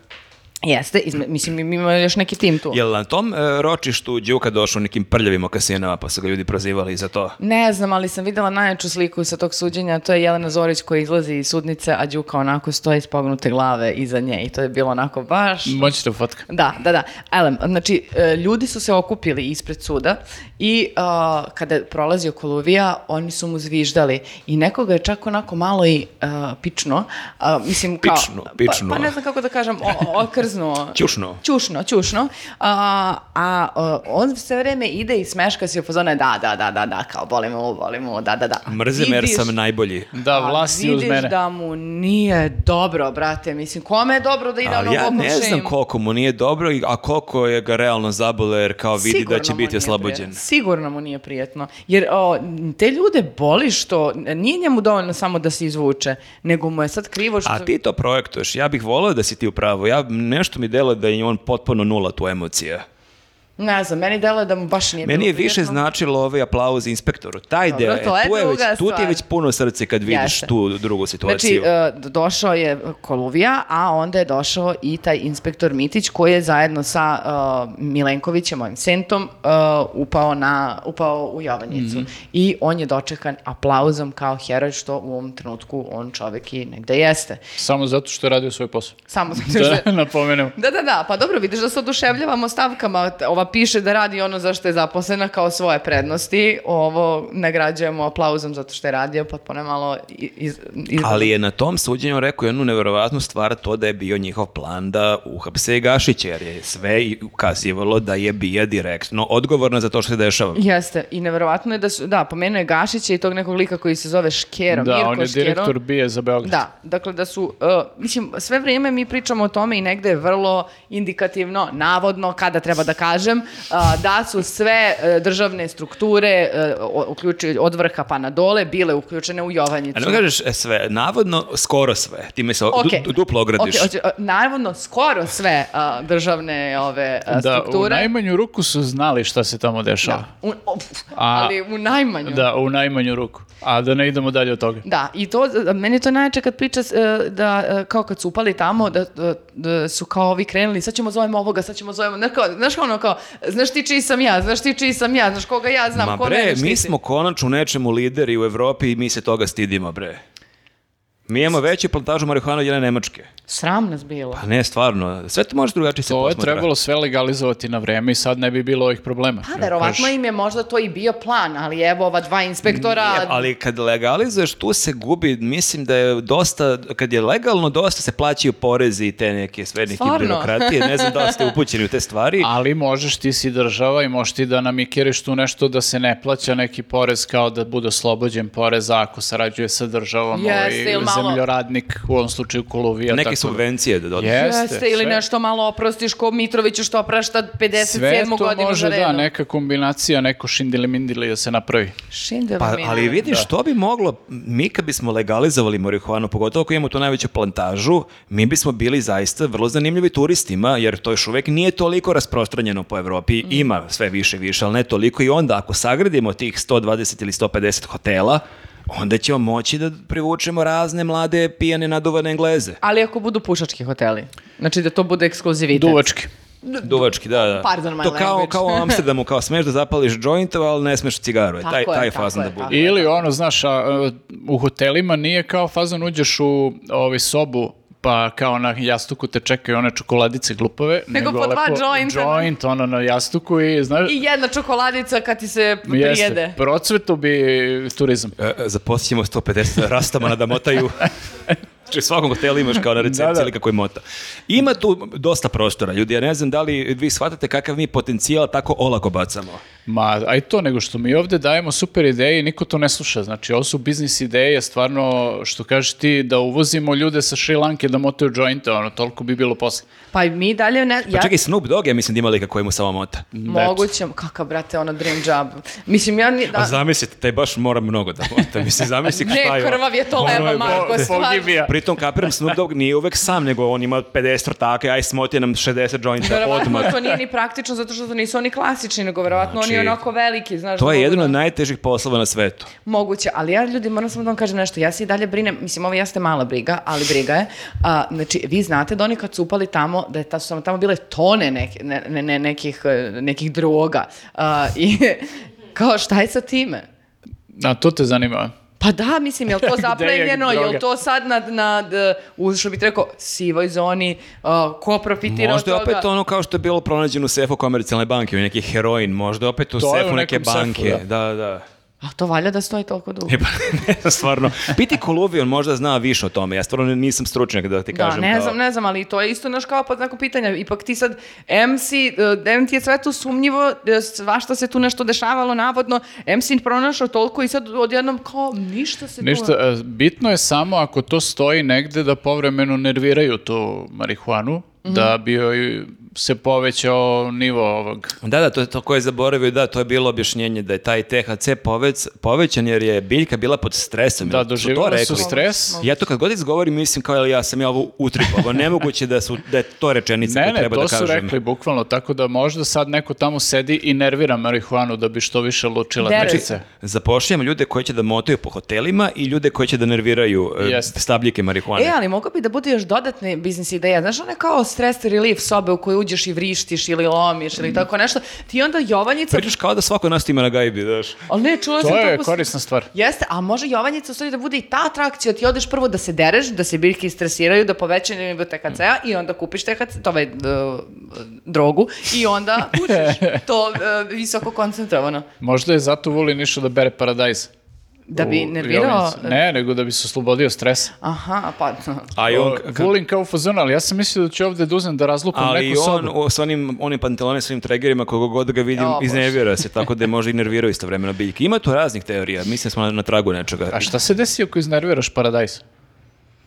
Jeste, izme, mislim ima još neki tim tu. Jel na tom e, ročištu Đuka došao u nekim prljavim okasinama pa su ga ljudi prozivali za to? Ne znam, ali sam videla najjaču sliku sa tog suđenja, to je Jelena Zorić koja izlazi iz sudnice, a Đuka onako stoji s pognute glave iza nje i to je bilo onako baš... Moćete fotka. Da, da, da. Elem, znači, e, ljudi su se okupili ispred suda i a, kada je prolazio Koluvija, oni su mu zviždali i nekoga je čak onako malo i a, pično, a, mislim kao... Pično, pično. Pa, pa ne znam kako da kažem, o, okrznuo. Ćušno. Ćušno, ćušno. A, a, on sve vreme ide i smeška se u fazone, da, da, da, da, da, kao volim mu, volim mu, da, da, da. Mrzim jer Vidiš- sam najbolji. Da, a vlast je uz vidiš mene. da mu nije dobro, brate. Mislim, kome je dobro da ide ono ja ne znam koliko mu nije dobro, i- a koliko je ga realno zabole jer kao vidi Sigurno da će biti prijetno. Sigurno mu nije prijetno. Jer o, te ljude boli što nije njemu dovoljno samo da se izvuče, nego mu je sad krivo što... A ti to projektuješ. Ja bih volio da si ti u pravu. Ja, nešto mi delo da je on potpuno nula tu emocija. Ne znam, meni deluje da mu baš nije Meni bilo je više prijetno. značilo ovaj aplauz inspektoru. Taj Dobro, deo, to je tu, je već, tu ti je već puno srce kad vidiš Jeste. tu drugu Znači, situaciju. e, došao je Koluvija, a onda je došao i taj inspektor Mitić koji je zajedno sa e, Milenkovićem, mojim sentom, e, upao, na, upao u Jovanjicu. Mhm. I on je dočekan aplauzom kao heroj, što u ovom trenutku on čovek i negde jeste. Samo zato što je radio svoj posao. Samo zato što... Da napomenem. Da, da, da, pa dobro, vidiš da se oduševljavamo stavkama, ova piše da radi ono za što je zaposlena kao svoje prednosti. Ovo nagrađujemo aplauzom zato što je radio, potpuno malo iz, iz... Ali je na tom suđenju rekao jednu neverovatnu stvar, to da je bio njihov plan da uhapse i Gašića, jer je sve ukazivalo da je bija direktno odgovorna za to što se dešava. Jeste, i neverovatno je da su, da, pomenuo je Gašića i tog nekog lika koji se zove Škero, Da, Mirko on je Škero. direktor bije za Beograd. Da, dakle da su, uh, mislim, sve vrijeme mi pričamo o tome i negde je vrlo indikativno, navodno, kada treba da kažem, uh, da su sve uh, državne strukture, uključujući od vrha pa na dole, bile uključene u Jovanjicu. A ne kažeš e, sve, navodno skoro sve, time se Ok. du- duplo ogradiš. Ok, hoće- uh, navodno, skoro sve državne ove uh, Da, u strukture. najmanju ruku su znali šta se tamo dešava. U- o, pf, A- ali u najmanju. Da, u najmanju ruku. A da ne idemo dalje od toga. Da, i to, meni je to najjače kad priča e, da, e, kao kad su upali tamo, da, da, da su kao ovi krenuli, sad ćemo zovemo ovoga, sad ćemo zovemo, znaš, kao, znaš kao ono kao, znaš ti čiji sam ja, znaš ti čiji sam ja, znaš koga ja znam, Ma ko bre, mene mi smo konačno nečemu lideri u Evropi i mi se toga stidimo, bre. Mi imamo veću plantažu marihuana od jedne Nemačke. Sram nas bilo. Pa ne, stvarno, sve to može drugačije se To je trebalo sve legalizovati na vreme i sad ne bi bilo ovih problema. Pa, verovatno Kažeš, im je možda to i bio plan, ali evo ova dva inspektora... Nije, ali kad legalizuješ, tu se gubi, mislim da je dosta, kad je legalno, dosta se plaćaju porezi i te neke sve neke Stvarno? birokratije. Ne znam da li ste upućeni u te stvari. Ali možeš, ti si država i možeš ti da namikiriš tu nešto da se ne plaća neki porez kao da bude oslobođen poreza ako sarađuje sa državom Jeste, ovaj, zemljoradnik, u ovom slučaju koluvija. neke tako da- subvencije da dođe. Jeste, Jeste, ili sve. nešto malo oprostiš ko Mitroviću što oprašta 57. Sve to godinu može, za redom. da, neka kombinacija, neko šindili mindili da se napravi. Šindeva Pa, ali vidiš, što bi moglo, mi kad bismo legalizovali marihuanu, pogotovo ako imamo tu najveću plantažu, mi bismo bili zaista vrlo zanimljivi turistima, jer to još uvek nije toliko rasprostranjeno po Evropi, Mm. ima sve više i više, ali ne toliko i onda ako sagradimo tih 120 ili 150 hotela, onda ćemo moći da privučemo razne mlade pijane naduvane engleze. Ali ako budu pušački hoteli, znači da to bude ekskluzivitet. Duvački. Duvački, da, da. Pardon my to kao, language. kao u Amsterdamu, kao smeš da zapališ jointova, ali ne smeš cigaru. Tako taj, je, taj tako fazon je, da bude. Ili ono, znaš, a, u hotelima nije kao fazon uđeš u ovaj, sobu pa kao na jastuku te čekaju one čokoladice glupave. Nego po dva jointa. Joint, ono na jastuku i, znaš, I jedna čokoladica kad ti se prijede. jeste, procvetu bi turizam. E, e, zaposlićemo 150 rastamana da motaju. Znači, u svakom hotelu imaš kao na recepciji Da, da. lika koji mota. Ima tu dosta prostora, ljudi. Ja ne znam da li vi shvatate kakav mi potencijal tako olako bacamo. Ma, a i to nego što mi ovde dajemo super ideje i niko to ne sluša. Znači, ovo su biznis ideje, stvarno, što kažeš ti, da uvozimo ljude sa Šri Lanke da motaju jointe, ono, toliko bi bilo posle. Pa i mi dalje ne... Pa Ja, čekaj, Snoop Dogg, ja mislim da ima lika koji mu samo mota. Moguće, kakav brate, ono dream job. Mislim, ja ni... Da, A zamislite, taj baš mora mnogo da mota. Mislim, zamisli šta ne, je on. krvav je to leva, je Marko, stvarno. Pritom kapiram Snoop Dogg nije uvek sam, nego on ima 50 rtaka, aj smoti nam 60 jointa Verovatno odmah. to nije ni praktično zato što to nisu oni klasični, nego verovatno oni Znači, onako veliki, znaš. To je mogu jedan da- od najtežih poslova na svetu. Moguće, ali ja ljudi moram samo da vam kažem nešto, ja se i dalje brinem, mislim ovo jeste mala briga, ali briga je, a, znači vi znate da oni kad su upali tamo, da je ta, su tamo bile tone neke- ne, ne, ne, nekih, nekih droga a, i kao šta je sa time? A to te zanima? Pa da, mislim, je li to zaplenjeno, je li to sad nad, nad e, u, što bih rekao, sivoj zoni, a, ko profitira Možda od toga? opet ono kao što je bilo pronađeno u sefu komercijalne banke, u neki heroin, možda je opet u To sefu u neke nekom sefu, banke. da, da. A to valja da stoji toliko dugo. E pa, ne znam, stvarno. Piti Koluvi, on možda zna više o tome. Ja stvarno nisam stručnjak da ti Da, kažem. ne kao- znam, ne znam, ali to je isto naš kao pod znako pitanja. Ipak ti sad, MC, uh, ti je sve tu sumnjivo, e, svašta se tu nešto dešavalo, navodno, MC pronašao toliko i sad odjednom kao ništa se Ništa, tu... e, bitno je samo ako to stoji negde da povremeno nerviraju tu marihuanu, Mhm. da bi joj se povećao nivo ovog. Da, da, to je to koje je zaboravio, da, to je bilo objašnjenje da je taj THC povec, povećan jer je biljka bila pod stresom. Da, Jel su to su stres. Ja to kad god izgovorim mislim kao ja sam ja ovo utripovao. Nemoguće da, su, da je to rečenica Ne, koju ne, treba to da su kažem. rekli bukvalno, tako da možda sad neko tamo sedi i nervira marihuanu da bi što više lučila Veruj. dečice. Zapošljamo ljude koji će da motaju po hotelima i ljude koji će da nerviraju e, Jeste. stabljike marihuane. E, ali mogu bi da bude još dodatne biznis ideja. Znaš, one kao stress relief sobe u koje uđeš i vrištiš ili lomiš ili tako nešto, ti onda Jovanjica... Pričaš kao da svako nas ima na gajbi, daš. Ali ne, čula sam To je korisna stvar. Jeste, a može Jovanjica u stvari da bude i ta atrakcija, ti odeš prvo da se dereš, da se biljke istresiraju, da povećaju nivo THC-a i onda kupiš THC, to ovaj, drogu, i onda pušiš to e, visoko koncentrovano. Možda je zato Vulin išao da bere paradajz. Da bi nervirao... Ne, nego da bi se oslobodio stresa. Aha, pa... A i on, kad- Vulin kao u fazonu, ali ja sam mislio da ću ovde da uzem da razlupam ali i neku on sobu. u, s onim, onim pantalone, s onim tregerima, kogo god ga vidim, O, Bože. iznevjera se, tako da je možda i nervirao istovremeno biljke. Ima tu raznih teorija, mislim da smo na, na tragu nečega. A šta se desi ako iznerviraš paradajz?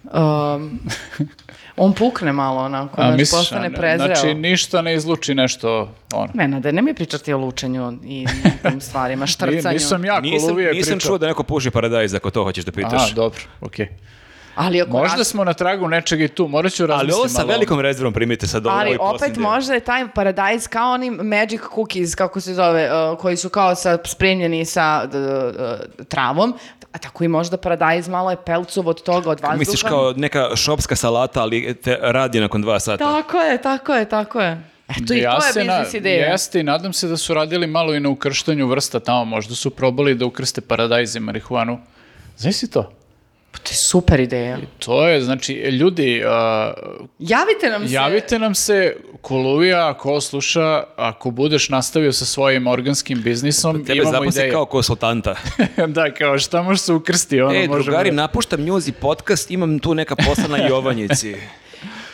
Um, on pukne malo onako, A, znaš, misliš, postane prezreo. Znači, ništa ne izluči nešto, ono. Nenade, ne mi pričati o lučenju i tim stvarima, štrcanju. Nisam ja, nisam, je nisam pričao. čuo da neko puši paradajz, ako to hoćeš da pitaš. Aha, dobro, okej. Ali, ako Možda raz- smo na tragu nečega i tu, morat ću Ali razmisliti ovo sa velikom rezervom primite sad ovo. Ali ovaj opet možda je taj paradajz kao oni magic cookies, kako se zove, uh, koji su kao sa, spremljeni sa d- d- travom, a tako i možda paradajz malo je pelcov od toga, od vazduha. Misliš kao neka šopska salata, ali te radi nakon dva sata. Tako je, tako je, tako je. Eto i Ja to je biznis ideja. Jeste i nadam se da su radili malo i na ukrštanju vrsta tamo, možda su probali da ukrste paradajz i marihuanu. Znaš si to? Pa to je super ideja. To je, znači, ljudi, a, Javite nam se. javite nam se, Koluvija, ako ovo sluša, ako budeš nastavio sa svojim organskim biznisom, Tebe imamo ideje. kao konsultanta. da, kao šta može se ukrsti, ono E, možemo... drugari, napuštam news i podcast, imam tu neka posla na Jovanjici.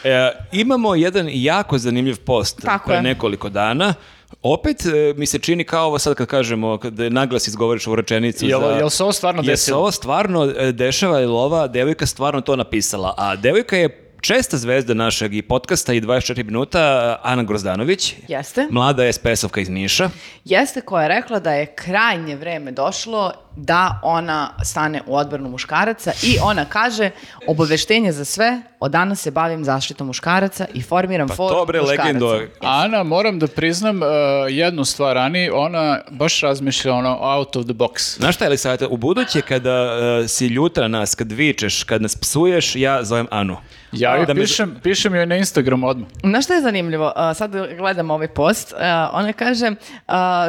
E, imamo jedan jako zanimljiv post Tako pre je. nekoliko dana. Opet e, mi se čini kao ovo sad kad kažemo, kad naglas izgovoriš ovu rečenicu. Jel, za- jel se ovo stvarno Jel se desilo? ovo stvarno e, dešava ili ova devojka stvarno to napisala? A devojka je česta zvezda našeg i podcasta i 24 minuta, Ana Grozdanović. Jeste. Mlada SPS-ovka iz Niša. Jeste koja je rekla da je krajnje vreme došlo da ona stane u odbranu muškaraca i ona kaže obaveštenje za sve, od danas se bavim zaštitom muškaraca i formiram Pa forum to bre, muškaraca. legendo. Ana, moram da priznam uh, jednu stvar, Ani, ona baš razmišlja ono out of the box. Znaš šta je li savjeta? U buduće kada e, si ljuta na nas, kad vičeš, kad nas psuješ, ja zovem Anu. Ja joj Da me- pišem, pišem joj na Instagramu odmah. Znaš što je zanimljivo? A, sad gledam ovaj post. Ona kaže,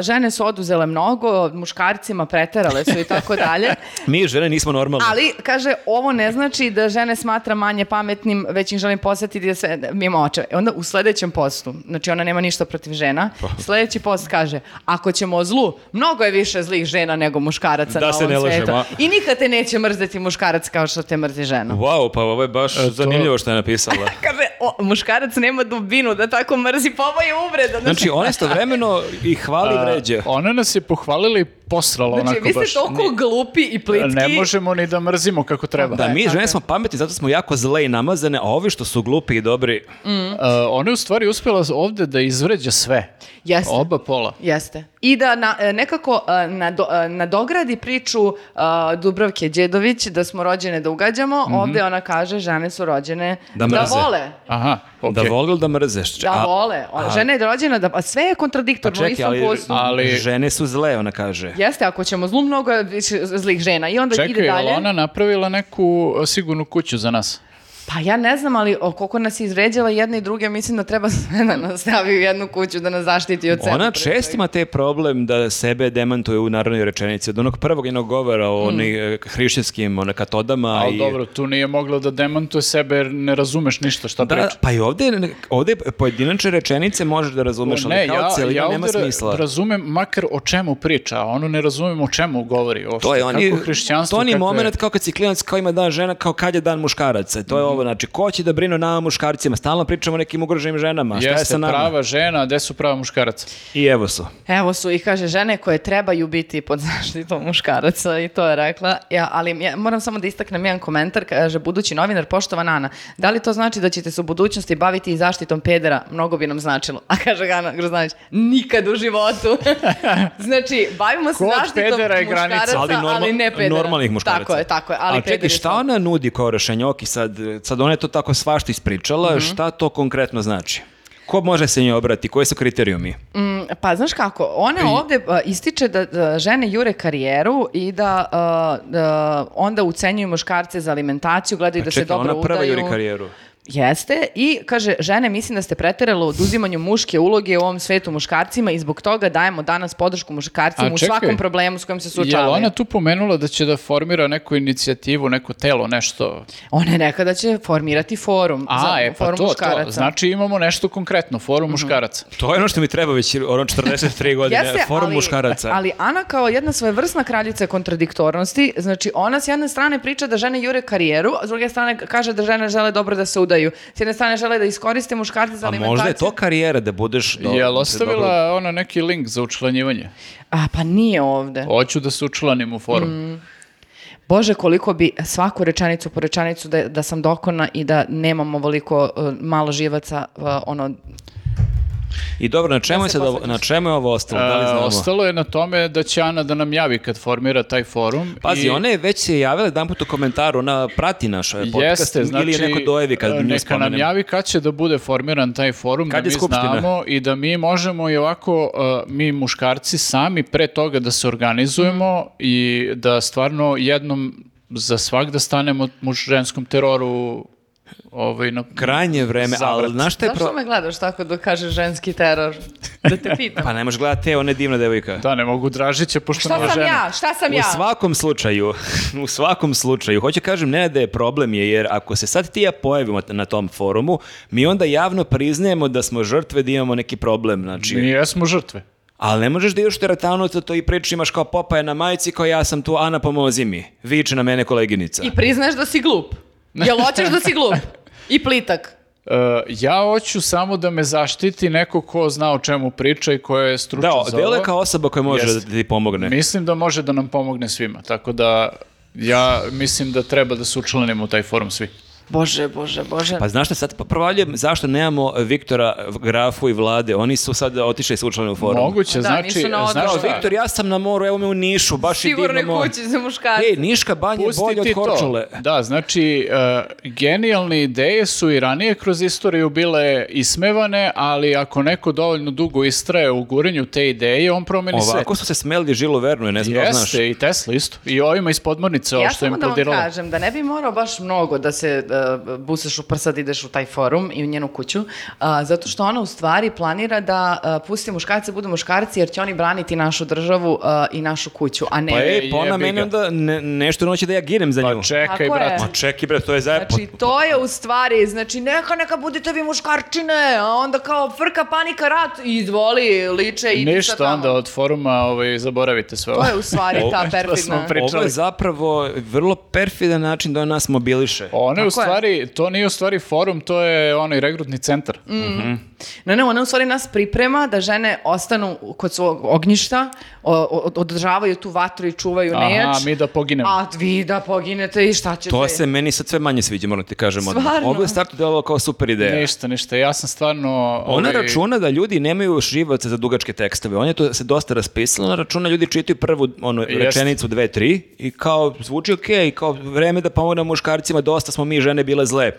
žene su oduzele mnogo, muškarcima preterale su i tako dalje. Mi žene nismo normalne. Ali, kaže, ovo ne znači da žene smatra manje pametnim, već im želim posjetiti da se mimo očeva. I onda u sledećem postu, znači ona nema ništa protiv žena, Pa. sledeći post kaže, ako ćemo o zlu, mnogo je više zlih žena nego muškaraca Da na ovom ne a? I nikad te neće mrzeti muškarac kao što te mrzi žena. Wow, pa ovo je baš to- zanimljivo što je napisala. Kaže, o, muškarac nema dubinu da tako mrzi, pa ovo je uvreda. Znači, ona istovremeno i hvali i vređa. Ona nas je pohvalila i posrala Znači, onako vi ste baš. toliko glupi i plitki. Ne možemo ni da mrzimo kako treba. Da, mi žene smo pametni, zato smo jako zle i namazane, a ovi što su glupi i dobri, Mm. Uh, ona je u stvari uspjela ovde da izvređa sve. Jeste. Oba pola. Jeste. I da na, e, nekako e, nado, e, nadogradi priču e, Dubravke Đedović da smo rođene da ugađamo, ovdje ona kaže žene su rođene Da da, vole. Aha, okej. da voli ili da mrzeš. Da A- vole. O, žena je rođena da... A sve je Pa kontradiktorno u čekaj, ali, ali- žene su zle, ona kaže. Jeste, ako ćemo zlu, mnogo zlih žena. I onda ide Čekaj, je li dalje. ona napravila neku sigurnu kuću za nas? Pa ja ne znam, ali o, koliko nas je izvređala jedne i druge, mislim da treba sve da nas stavi u jednu kuću da nas zaštiti od sebe. Ona pre čest svega. ima te problem da sebe demantuje u narodnoj rečenici. Od onog prvog jednog govora o Mm. onih hrišćanskim one, katodama. Ali i... dobro, tu nije mogla da demantuje sebe jer ne razumeš ništa šta Da, priča. pa i ovdje, ovdje pojedinačne rečenice možeš da razumeš, ali ne, kao ja, celina ja nema smisla. razumem makar o čemu priča, a ono ne razumem o čemu govori. Uopšte. To je oni, Kako hrišćanstvo, to ni kakve- moment kao kad si klinac, kao ima dan žena, kao kad je dan muškaraca. To je Mhm. Ovo, znači, ko će da brine o nama muškarcima? Stalno pričamo o nekim ugroženim ženama. Šta je Jeste sa nama? prava žena, a gde su prava muškaraca? I evo su. Evo su i kaže žene koje trebaju biti pod zaštitom muškaraca i to je rekla. Ja, ali ja moram samo da istaknem jedan komentar, kaže budući novinar, poštovana Ana, da li to znači da ćete se u budućnosti baviti i zaštitom pedera? Mnogo bi nam značilo. A kaže Ana Groznanić, nikad u životu. znači, bavimo se Kod zaštitom pedera je granica, muškaraca, ali, ali, normal- ne pedera. normalnih muškaraca. Tako je, tako je. Ali A čekaj, šta ona nudi kao rešenje? Ok, sad, sad ona je to tako svašta ispričala, Mhm. šta to konkretno znači? Ko može se njoj obrati? Koji su kriterijumi? Mm, pa znaš kako, ona ovdje a, ističe da, da žene jure karijeru i da, a, da onda ucenjuju muškarce za alimentaciju, gledaju da se Pa Čekaj, dobro ona prva udaju. juri karijeru. Jeste i kaže, žene, mislim da ste preteralo u oduzimanju muške uloge u ovom svetu muškarcima i zbog toga dajemo danas podršku muškarcima A u svakom problemu s kojim se Je suočavaju. ona tu pomenula da će da formira neku inicijativu, neko telo, nešto? Ona je rekla da će formirati forum A, za e, pa forum to, muškaraca. to. Znači imamo nešto konkretno, forum muškaraca. To je ono što mi treba već ono 43 godine, Jeste, forum ali, muškaraca. Ali Ana kao jedna svojevrsna kraljica kontradiktornosti, znači ona s jedne strane priča da žene jure karijeru, a s druge strane kaže da žene žele dobro da se udaju. S jedne strane žele da iskoriste muškarce za A alimentaciju. možda je to karijera da budeš... do- Jel dobro- ostavila ona neki link za učlanjivanje? A, pa nije ovde. Hoću da se učlanim u forum. Mm. Bože, koliko bi svaku rečenicu po rečenicu da, da sam dokona i da nemam ovoliko uh, malo živaca, uh, ono, I dobro, na čemu, Da je se posvađaš. na čemu je ovo ostalo? Da li znamo? ostalo je na tome da će Ana da nam javi kad formira taj forum. Pazi, i- ona je već se javila jedan put u komentaru, ona prati naš ovaj podcast Jeste, znači, ili je neko dojevi kad e, ne neka nam javi kad će da bude formiran taj forum, Kad da mi skupština? znamo i da mi možemo i ovako, e, mi muškarci sami pre toga da se organizujemo i da stvarno jednom za svak da stanemo muž ženskom teroru ovaj, na Krajnje vreme, ali zavrat. znaš šta je zašto pro... me gledaš tako da kaže ženski teror? Da te pitam. Pa ne možeš gledati te, ona je divna devojka. Da, ne mogu Dražića, pošto Šta nije sam žena. ja? Šta sam U ja? svakom slučaju, u svakom slučaju, hoću kažem ne da je problem je, jer ako se sad ti ja pojavimo na tom forumu, mi onda javno priznajemo da smo žrtve, da imamo neki problem, znači... Mi jesmo žrtve. Ali ne možeš da ideš teretanu, to, to i priča imaš kao Popaja na majici, kao ja sam tu, Ana pomozi mi. Viče na mene koleginica. I priznaš da si glup. Jel hoćeš da si glup? I plitak. E, ja hoću samo da me zaštiti neko ko zna o čemu priča i ko je stručan Da, za delo je ovo. kao osoba koja može Jeste. da ti pomogne. Mislim da može da nam pomogne svima, tako da ja mislim da treba da se učlanimo u taj forum svi. Bože, bože, bože. Pa znaš šta, sad provaljujem zašto nemamo Viktora, Grafu i Vlade. Oni su sad otišli s učlani u forum. Moguće, Da, znači, znaš? Viktor, ja sam na moru, evo me u Nišu, baš i Sigurne divno more. kuće za muškarce. Ej, Niška banja je bolje od ti to. Korčule. Da, znači, e, genijalne ideje su i ranije kroz istoriju bile ismevane, ali ako neko dovoljno dugo istraje u guranju te ideje, on promeni sve. Ovako su se smeli Žilu Vernu, ne znam da li znaš. Jeste, i Tesla isto. I ovima iz podmornice, ovo Ja što im samo da vam prodiralo. kažem da ne bi morao baš mnogo da se uh, busaš u prsa da ideš u taj forum i u njenu kuću, a, zato što ona u stvari planira da uh, pusti muškarce budu muškarci jer će oni braniti našu državu uh, i našu kuću, a ne... Pa ej, pa ona ga. onda ne, nešto noće da ja ginem za nju. Pa čekaj, je. brate. Ma čekaj bre, to je zajedno. Znači, to je u stvari, znači, neka, neka budete vi muškarčine, a onda kao frka, panika, rat, izvoli, liče, idi sad Ništa tamo. onda od foruma ovaj, zaboravite sve ovo. To je u stvari ta perfidna... Ovo pričali. je zapravo vrlo perfidan način da on nas mobiliše. Ono je u je. Stvari, to nije u stvari forum, to je onaj regrutni centar. Ne, ne, ona u stvari nas priprema da žene ostanu kod svog ognjišta, o- o- održavaju tu vatru i čuvaju nejač. Aha, mi da poginemo. A vi da poginete i šta ćete? To se meni sad sve manje sviđa, moram ti kažem. Stvarno? Ovo je startu delovalo kao super ideja. Ništa, ništa. Ja sam stvarno... Ona ovaj, računa da ljudi nemaju živaca za dugačke tekstove. On je to se dosta raspisala, ona računa ljudi čitaju prvu onu rečenicu, dve, tri i kao zvuči okej, kao vreme da pomognemo muškarcima, dosta smo mi žene bile zle.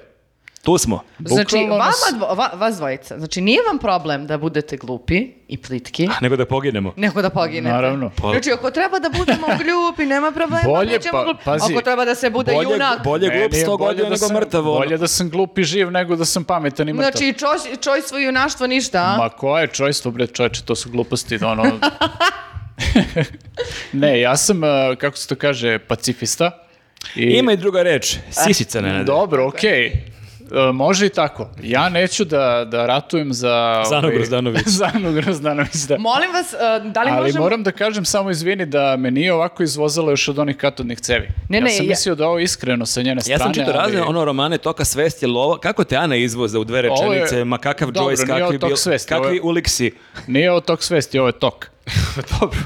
Tu smo. Znači, Bukvalno vama, nas- dvo- va- vas dvojica, znači nije vam problem da budete glupi i plitki, Nego da poginemo. nego da poginete. Naravno. Pa- Znači, ako treba da budemo glupi, nema problema, Bolje, nećemo pa- glupi. pazi, ako treba da se bude bolje- junak, bolje glup Meni je 100 bolje godina da nego sam- mrtav, ono. Bolje da sam glup i živ nego da sam pametan i mrtav. znači, čoj, čojstvo i junaštvo ništa, a? Ma koje čojstvo, bre, čoveče, to su gluposti, ono... ne, ja sam, uh, kako se to kaže, pacifista. I... Ima i druga reč, sisica ne Dobro, okej. E, može i tako. Ja neću da, da ratujem za... Zanu ovaj, Grozdanović. Zanu Grozdanović, da. Molim vas, uh, da li Ali možemo... moram da kažem samo izvini da me nije ovako izvozalo još od onih katodnih cevi. Ne, ja ne, sam ja- mislio da je ovo iskreno sa njene strane. Ja sam čitao ali- razne ono romane toka svesti, jel ovo, kako te Ana izvoza u dve Ovo je- rečenice, ma kakav Dobro, Joyce, kakvi, bil, svesti, kakvi je- uliksi. Nije ovo tok svesti, ovo je tok. Dobro.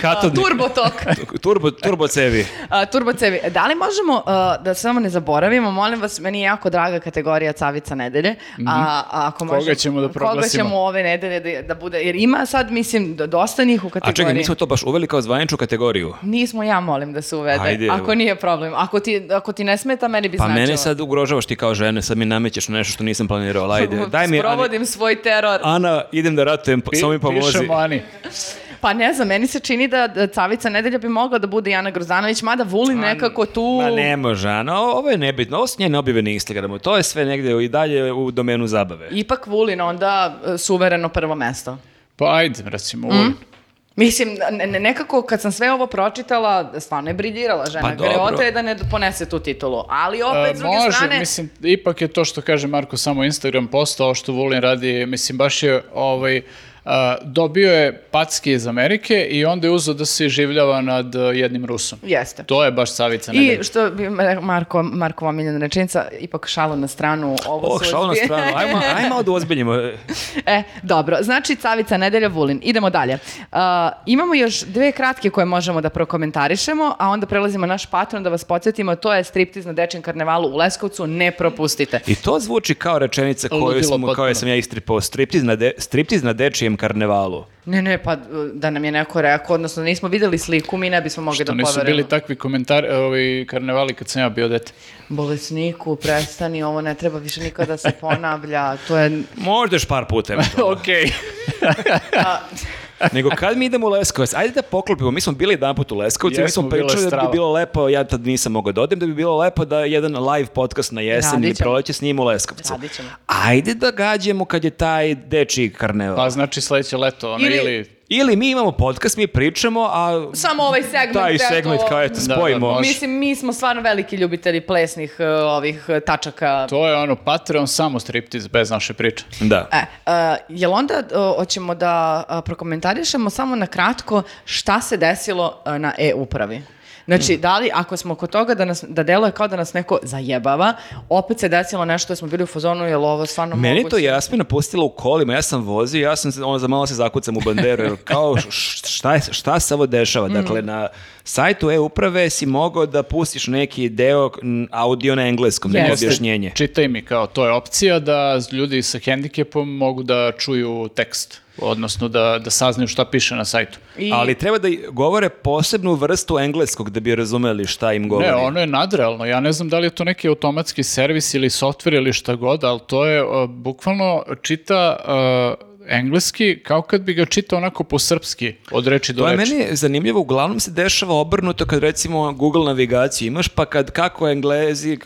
Katodni, Turbo tok. turbo, turbo cevi. A, turbo cevi. Da li možemo, uh, da samo ne zaboravimo, molim vas, meni je jako draga kategorija Cavica nedelje. A, a ako Mhm. Koga možemo- ćemo da Koga proglasimo? ćemo ove nedelje da, da bude, jer ima sad, mislim, do- dosta njih u A kategoriji. čekaj, mi smo to baš uveli kao zvaničnu kategoriju. Nismo, ja molim da se uvede. Ajde, evo. ako nije problem. Ako ti, ako ti ne smeta, meni bi Pa značilo. mene sad ugrožavaš ti kao žene, sad mi namećeš nešto što nisam planirao. Ajde, daj mi, Ani, Sprovodim svoj teror. Ana, idem da ratujem, Pi- samo mi pomozi. Pišemo Ani. Pa ne znam, meni se čini da, da Cavica Nedelja bi mogla da bude Jana Grozanović, mada Vulin nekako tu... Ma ne može, Ana, ovo je nebitno, ovo su njene objave na Instagramu, to je sve negde i dalje u domenu zabave. Ipak Vulin onda e, suvereno prvo mesto. Pa ajde, recimo, Mm. Vulin. Mislim, ne, ne- nekako kad sam sve ovo pročitala, stvarno je briljirala žena. Pa dobro. Greota je da ne ponese tu titulu. Ali opet, E, s druge može, strane... mislim, ipak je to što kaže Marko samo Instagram postao, ovo što Vulin radi, mislim, baš je ovaj, dobio je packe iz Amerike i onda je uzeo da se življava nad a, jednim Rusom. Jeste. To je baš Savica Nedelja. I što bi Marko, Markova omiljena rečenica, ipak šalu na stranu, ovo Oh, su šalo na stranu, ajmo, ajmo da ozbiljimo. E, dobro, znači Cavica Nedelja Vulin. Idemo dalje. Uh, imamo još dve kratke koje možemo da prokomentarišemo, a onda prelazimo na naš patron da vas podsjetimo, to je striptiz na Dečjem karnevalu u Leskovcu, ne propustite. I to zvuči kao rečenica koju, Ludilo smo, potpuno. kao sam ja istripao, striptiz na, de, striptiz na dečijem karnevalu. Ne, ne, pa uh, da nam je neko rekao, odnosno da nismo videli sliku, mi ne bismo mogli Što da nisu poverujemo. bili takvi komentari, ovi karnevali kad sam ja bio dete. Bolesniku, prestani, ovo ne treba više nikada da se ponavlja, to je... Možda još par puta. Okej. Nego kad mi idemo u Leskovac, ajde da poklopimo, mi smo bili jedan put u Leskovcu, mi smo pričali da bi bilo lepo, ja tad nisam mogao da odem, da bi bilo lepo da jedan live podcast na jesen ili proleće snimimo u Leskovcu. Ajde da gađemo kad je taj dečiji karneval. Pa znači sledeće leto, ono, Ili- ili... Ili mi imamo podcast, mi pričamo, a Samo ovaj segment. taj eto, segment kao eto, Da, da, spojimo. može. Mislim, mi smo stvarno veliki ljubitelji plesnih uh, ovih uh, tačaka. To je ono, Patreon samo striptiz, bez naše priče. Da. E, uh, jel onda uh, hoćemo da uh, prokomentarišemo samo na kratko šta se desilo uh, na e-upravi? Znači, da li, ako smo kod toga da, nas, da deluje kao da nas neko zajebava, opet se desilo nešto da smo bili u fazonu, jel ovo stvarno Meni moguće? to Jasmina pustila u kolima, ja sam vozio, ja sam ono za malo se zakucam u banderu, jer kao šta, je- šta se ovo dešava? Dakle, na sajtu e-uprave si mogao da pustiš neki deo audio na engleskom, neko Jeste. objašnjenje. Čitaj mi kao, to je opcija da ljudi sa hendikepom mogu da čuju tekst, odnosno da, da saznaju šta piše na sajtu. I, Ali treba da govore posebnu vrstu engleskog da bi razumeli šta im govori. Ne, ono je nadrealno. Ja ne znam da li je to neki automatski servis ili softver ili šta god, ali to je uh, bukvalno čita uh, engleski kao kad bi ga čitao onako po srpski od reči do To je reči. meni zanimljivo, uglavnom se dešava obrnuto kad recimo Google navigaciju imaš, pa kad kako Englezi e,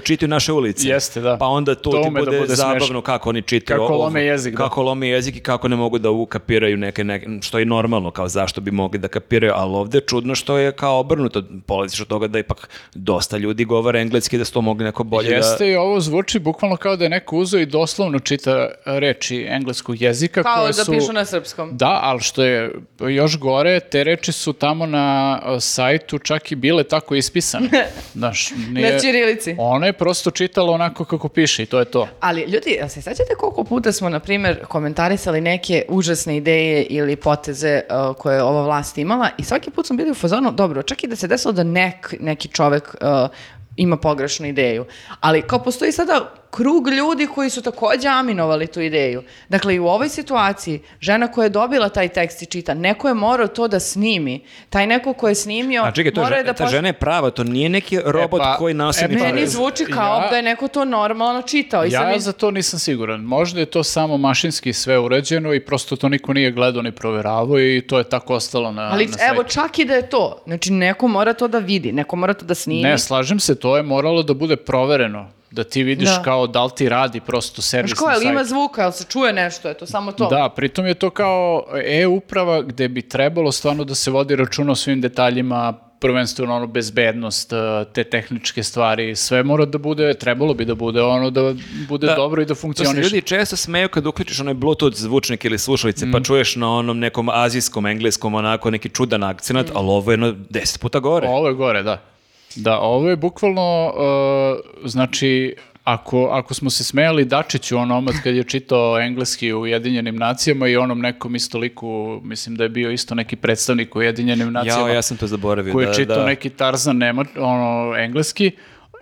čitaju naše ulice. Jeste, da. Pa onda tu To ti ume da bude, bude zabavno smešno. kako oni čitaju. Kako ovo- lome jezik, da. Kako lome jezik i kako ne mogu da ukapiraju neke, neke, što je normalno, kao zašto bi mogli da kapiraju, ali ovde je čudno što je kao obrnuto. Polaziš od toga da ipak dosta ljudi govore engleski, da su to mogli neko bolje Jeste da... i ovo zvuči bukvalno kao da je neko uzeo i doslovno čita reči engleskog jezika kao koje da su... pišu na srpskom. Da, ali što je još gore, te reči su tamo na uh, sajtu čak i bile tako ispisane. Znaš, nije... Na ćirilici. Ona je prosto čitala onako kako piše i to je to. Ali ljudi, jel se sećate koliko puta smo, na primjer, komentarisali neke užasne ideje ili poteze uh, koje je ova vlast imala i svaki put smo bili u fazonu, dobro, čak i da se desilo da nek, neki čovek uh, ima pogrešnu ideju. Ali kao postoji sada krug ljudi koji su takođe aminovali tu ideju. Dakle, i u ovoj situaciji, žena koja je dobila taj tekst i čita, neko je morao to da snimi. Taj neko ko je snimio, A čekaj, to je, morao je da ta žena je prava, to nije neki robot pa, koji nasilni e, pa, Meni zvuči kao ja- da je neko to normalno čitao. I Ja mi- za to nisam siguran. Možda je to samo mašinski sve uređeno i prosto to niko nije gledao ni proveravao i to je tako ostalo na, Ali na sajtu. evo, čak i da je to. Znači, neko mora to da vidi, neko mora to da snimi. Ne, slažem se, to je moralo da bude provereno. Da ti vidiš Da. kao da li ti radi prosto servis Znaš ko, na ali ima zvuka, ali se čuje nešto, je to samo to. Da, pritom je to kao e-uprava gde bi trebalo stvarno da se vodi računa o svim detaljima, prvenstveno ono bezbednost, eh, te tehničke stvari, sve mora da bude, trebalo bi da bude ono da bude dobro i da To se funkcioniše. ljudi često smeju kad uključiš onaj bluetooth zvučnik ili slušalice, pa čuješ na onom nekom azijskom, engleskom, onako neki čudan akcenat, ali ovo je jedno deset puta gore. Ovo je gore, da. Da, ovo je bukvalno, uh, znači, ako, ako smo se smejali Dačiću onom od kad je čitao engleski u Ujedinjenim nacijama i onom nekom isto liku, mislim da je bio isto neki predstavnik u Ujedinjenim nacijama. Jao, ja sam to zaboravio. koji je da, čitao da. neki Tarzan nema, ono, engleski.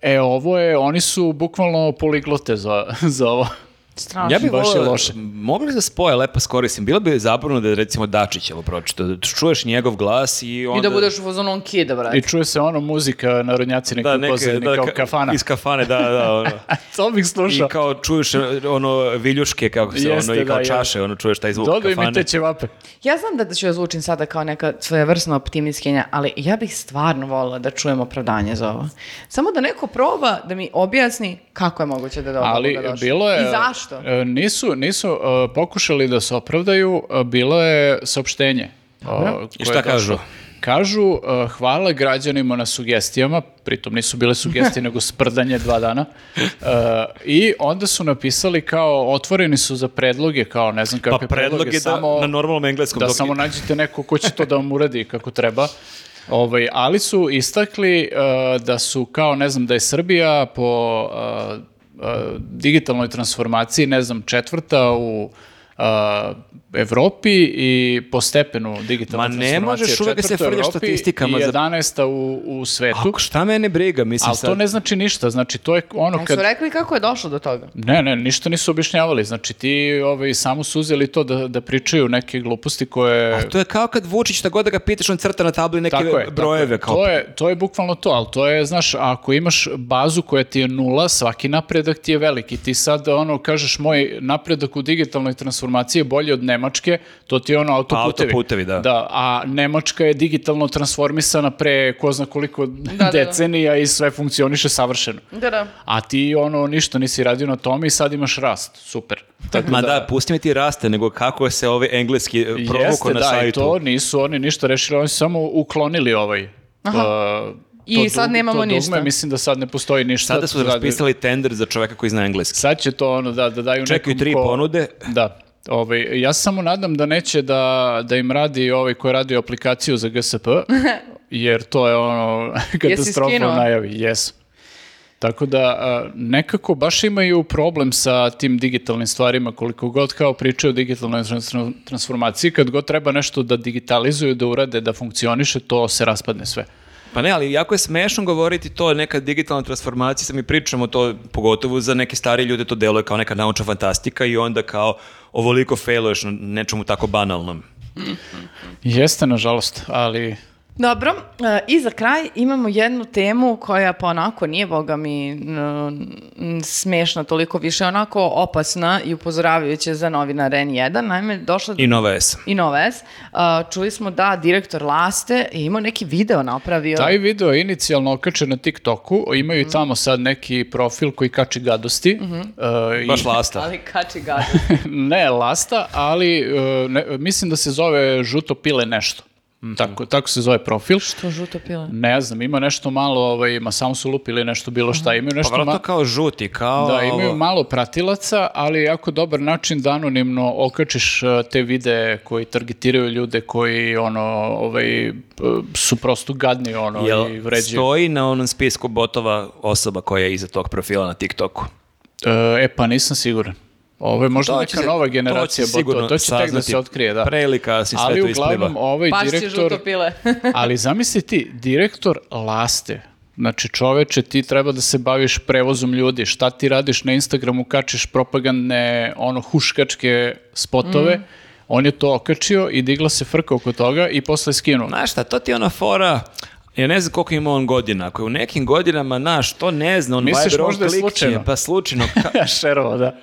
E, ovo je, oni su bukvalno poliglote za, za ovo. Strašno. Ja bih Baš je volio, loše. mogli da spoje lepo s koristim. Bilo bi zabavno da recimo Dačić ovo pročita, da čuješ njegov glas i onda... I da budeš u fazonu on kida, brate. I čuje se ono muzika, narodnjaci neki da, u neke, pozadini, da, kao ka- kafana. Iz kafane, da, da. Ono. to bih I slušao. kao čuješ ono viljuške, kako se Jeste, ono, i kao da, čaše, ono čuješ taj zvuk Dodaj mi kafane. te ćevape. Ja znam da ću ja zvučim sada kao neka svojevrsna optimistkinja, ali ja bih stvarno volila da čujem opravdanje za ovo. Samo da neko proba da mi objasni kako je moguće da je do ovoga Ali došlo. bilo je... I zašto? E, Nisu, nisu e, pokušali da se opravdaju, e, bilo je saopštenje. koje I šta kažu? Kažu, e, hvala građanima na sugestijama, pritom nisu bile sugestije nego sprdanje dva dana. E, I onda su napisali kao, otvoreni su za predloge, kao ne znam Pa kakve predlog predloge, je da, samo na normalnom engleskom. da dok- samo nađete neko ko će to da vam uradi kako treba. Ovaj, ali su istakli uh, da su kao, ne znam, da je Srbija po uh, uh, digitalnoj transformaciji, ne znam, četvrta u uh, Evropi i po stepenu digitalne Ma ne možeš uvek da se frljaš Evropi statistikama I za- 11. u, u svetu. Ako šta mene briga, mislim Ali sad. to ne znači ništa, znači to je ono kad... su rekli kako je došlo do toga? Ne, ne, ništa nisu objašnjavali. Znači ti ovaj, samo su uzeli to da, da pričaju neke gluposti koje... To je kao kad Vučić, šta god da ga pitaš, on crta na tabli neke Tako je, brojeve. tako Kao, je. To, je, to je bukvalno to, ali to je, znaš, ako imaš bazu koja ti je nula, svaki napredak ti je veliki. Ti sad, ono, kažeš, moj napredak u digitalnoj transformaciji je bolji od Nemačke, to ti je ono autoputevi. autoputevi, da. a Nemačka je digitalno transformisana pre ko zna koliko da. decenija i sve funkcioniše savršeno. Da, da. A ti, ono, ništa nisi radio na tome i sad imaš rast. Super. Tako Ma da, pusti mi ti raste, nego kako se ovaj engleski eh, provuko Jeste, na da, sajtu. i to nisu oni ništa rešili, oni su samo uklonili ovaj. uh, I to sad dug- nemamo to dugme, ništa. mislim da sad ne postoji ništa. Sada su raspisali tender za čoveka koji zna engleski. Sad će to ono da, da daju Čekaju nekom tri ko- ponude. Da. Ovaj, ja se samo nadam da neće da, da im radi ovaj koji radi aplikaciju za GSP, jer to je ono katastrofa u najavi. Jes. Tako da nekako baš imaju problem sa tim digitalnim stvarima, koliko god kao pričaju o digitalnoj trans- transformaciji, kad god treba nešto da digitalizuju, da urade, da funkcioniše, to se raspadne sve. Pa ne, ali jako je smešno govoriti to, neka digitalna transformacija, sad mi pričamo to, pogotovo za neke starije ljude, to deluje kao neka naučna fantastika i onda kao ovoliko failuješ na nečemu tako banalnom. Jeste, nažalost, ali Dobro, e, i za kraj imamo jednu temu koja pa onako nije, boga mi, smešna toliko više, onako opasna i upozoravajuća za novinar N1. Naime, došla I Nova S. i Nova S. Uh, čuli smo da direktor Laste je imao neki video napravio. Taj video je inicijalno okačen na TikToku, imaju i tamo sad neki profil koji kači gadosti. e, i- Baš lasta. Ali kači gadu. ne lasta, ali e, ne- mislim da se zove žuto pile nešto. Tako, tako se zove profil. to žuto pile. Ne znam, ima nešto malo, ovaj, ma samo su lupili nešto bilo šta, imaju Pa nešto vjerojatno ma- kao žuti, kao... Da, imaju malo pratilaca, ali je jako dobar način da anonimno okačiš e, te videe koji targetiraju ljude koji ono, ovaj, e, su prosto gadni ono, i Jel vređaju. stoji na onom spisku botova osoba koja je iza tog profila na TikToku? E, pa nisam siguran. Ovo je možda To neka će se- nova to generacija će sigurno botova. To će tek da saznati se otkrije, da. pre ili kasnije sve Ali to ispliva. uglavnom ovaj Baš će direktor... žuto pile. ali zamisli ti, direktor Laste, znači čoveče ti treba da se baviš prevozom ljudi, šta ti radiš na Instagramu, kačiš propagandne, ono, huškačke spotove, Mm. on je to okačio i digla se frka oko toga i posle skinuo. Znaš šta, to ti je ona fora, ja ne znam koliko ima on godina, ako je u nekim godinama, naš, to ne zna, on Misliš Viber, on možda je klikće, slučajno? Pa slučajno, ka- šerovo, da.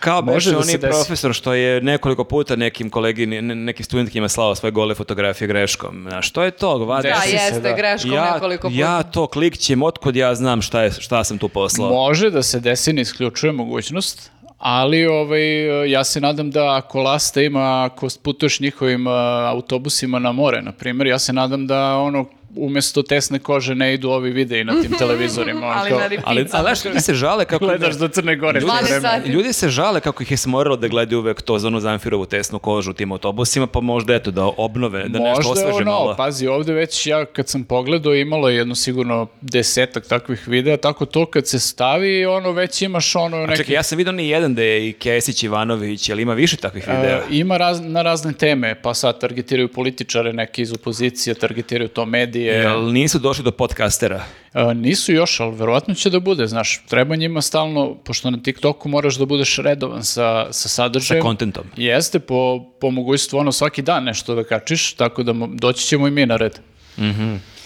Kao Može beše da onaj se desi. profesor što je nekoliko puta nekim kolegi, ne- nekim studentkima slao svoje gole fotografije greškom. Znaš, što je to? Vada, Da, jeste, da. greškom ja, nekoliko puta. ja to klikćem, otkud ja znam šta, je, šta sam tu poslao. Može da se desi, ne isključuje mogućnost, ali ovaj, ja se nadam da ako Lasta ima, ako putuješ njihovim autobusima na more, na primjer, ja se nadam da ono, umjesto tesne kože ne idu ovi videi na tim televizorima. ono Ali kao- na repeat. ali, ali znaš, ljudi se žale kako... Gledaš do Crne Gore. Ljudi, sve 12 vreme. sati. ljudi se žale kako ih je smorilo da gledaju uvek to za onu zamfirovu tesnu kožu u tim autobusima, pa možda eto da obnove, da nešto Možda je osveže ono, malo. pazi, ovde već ja kad sam pogledao imalo je jedno sigurno desetak takvih videa, tako to kad se stavi, ono već imaš ono A neki... čekaj, ja sam vidio ni jedan da je i Kesić Ivanović, ali ima više takvih videa. E, ima raz- na razne teme, pa sad targetiraju političare, neki iz opozicije, targetiraju to medije, je... Jel nisu došli do podcastera? E, nisu još, ali verovatno će da bude, znaš, treba njima stalno, pošto na TikToku moraš da budeš redovan sa, sa sadržajem. Sa kontentom. Jeste, po, po mogućstvu ono svaki dan nešto da kačiš, tako da doći ćemo i mi na red.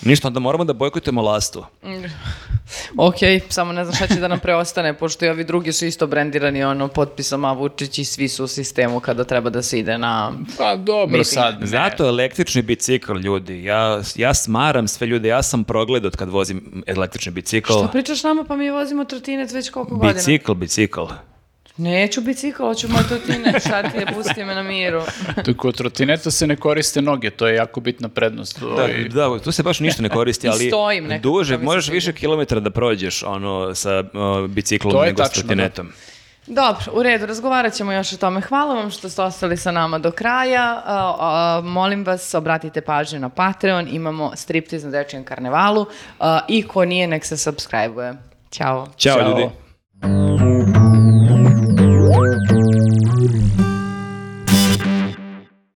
Ništa, onda moramo da bojkotujemo lastu. Ok, samo ne znam šta će da nam preostane, pošto i ovi drugi su isto brendirani ono potpisom A Vučić i svi su u sistemu kada treba da se ide na... Pa dobro Meeting. sad. ne. Zato električni bicikl, ljudi. Ja, ja smaram sve ljude. Ja sam progledao od kad vozim električni bicikl. Što pričaš nama pa mi vozimo trotinet već koliko godina? Bicikl, bicikl. Neću bicikl, hoću moj trotinet, šta ti je, pusti me na miru. Tu Kod trotineta se ne koriste noge, to je jako bitna prednost. Da, Ovaj, da, tu se baš ništa ne koristi, ali stojim nekako, duže, možeš sviđa. više kilometara da prođeš ono, sa uh, biciklom To je nego s tačno, da. trotinetom. Dobro, u redu, razgovarat ćemo još o tome. Hvala vam što ste ostali sa nama do kraja. A, a, molim vas, obratite pažnju na Patreon, imamo striptiz na Dečijem karnevalu a, i ko nije, nek se subscribe-uje. Ćao. Ćao, Ćao. ljudi.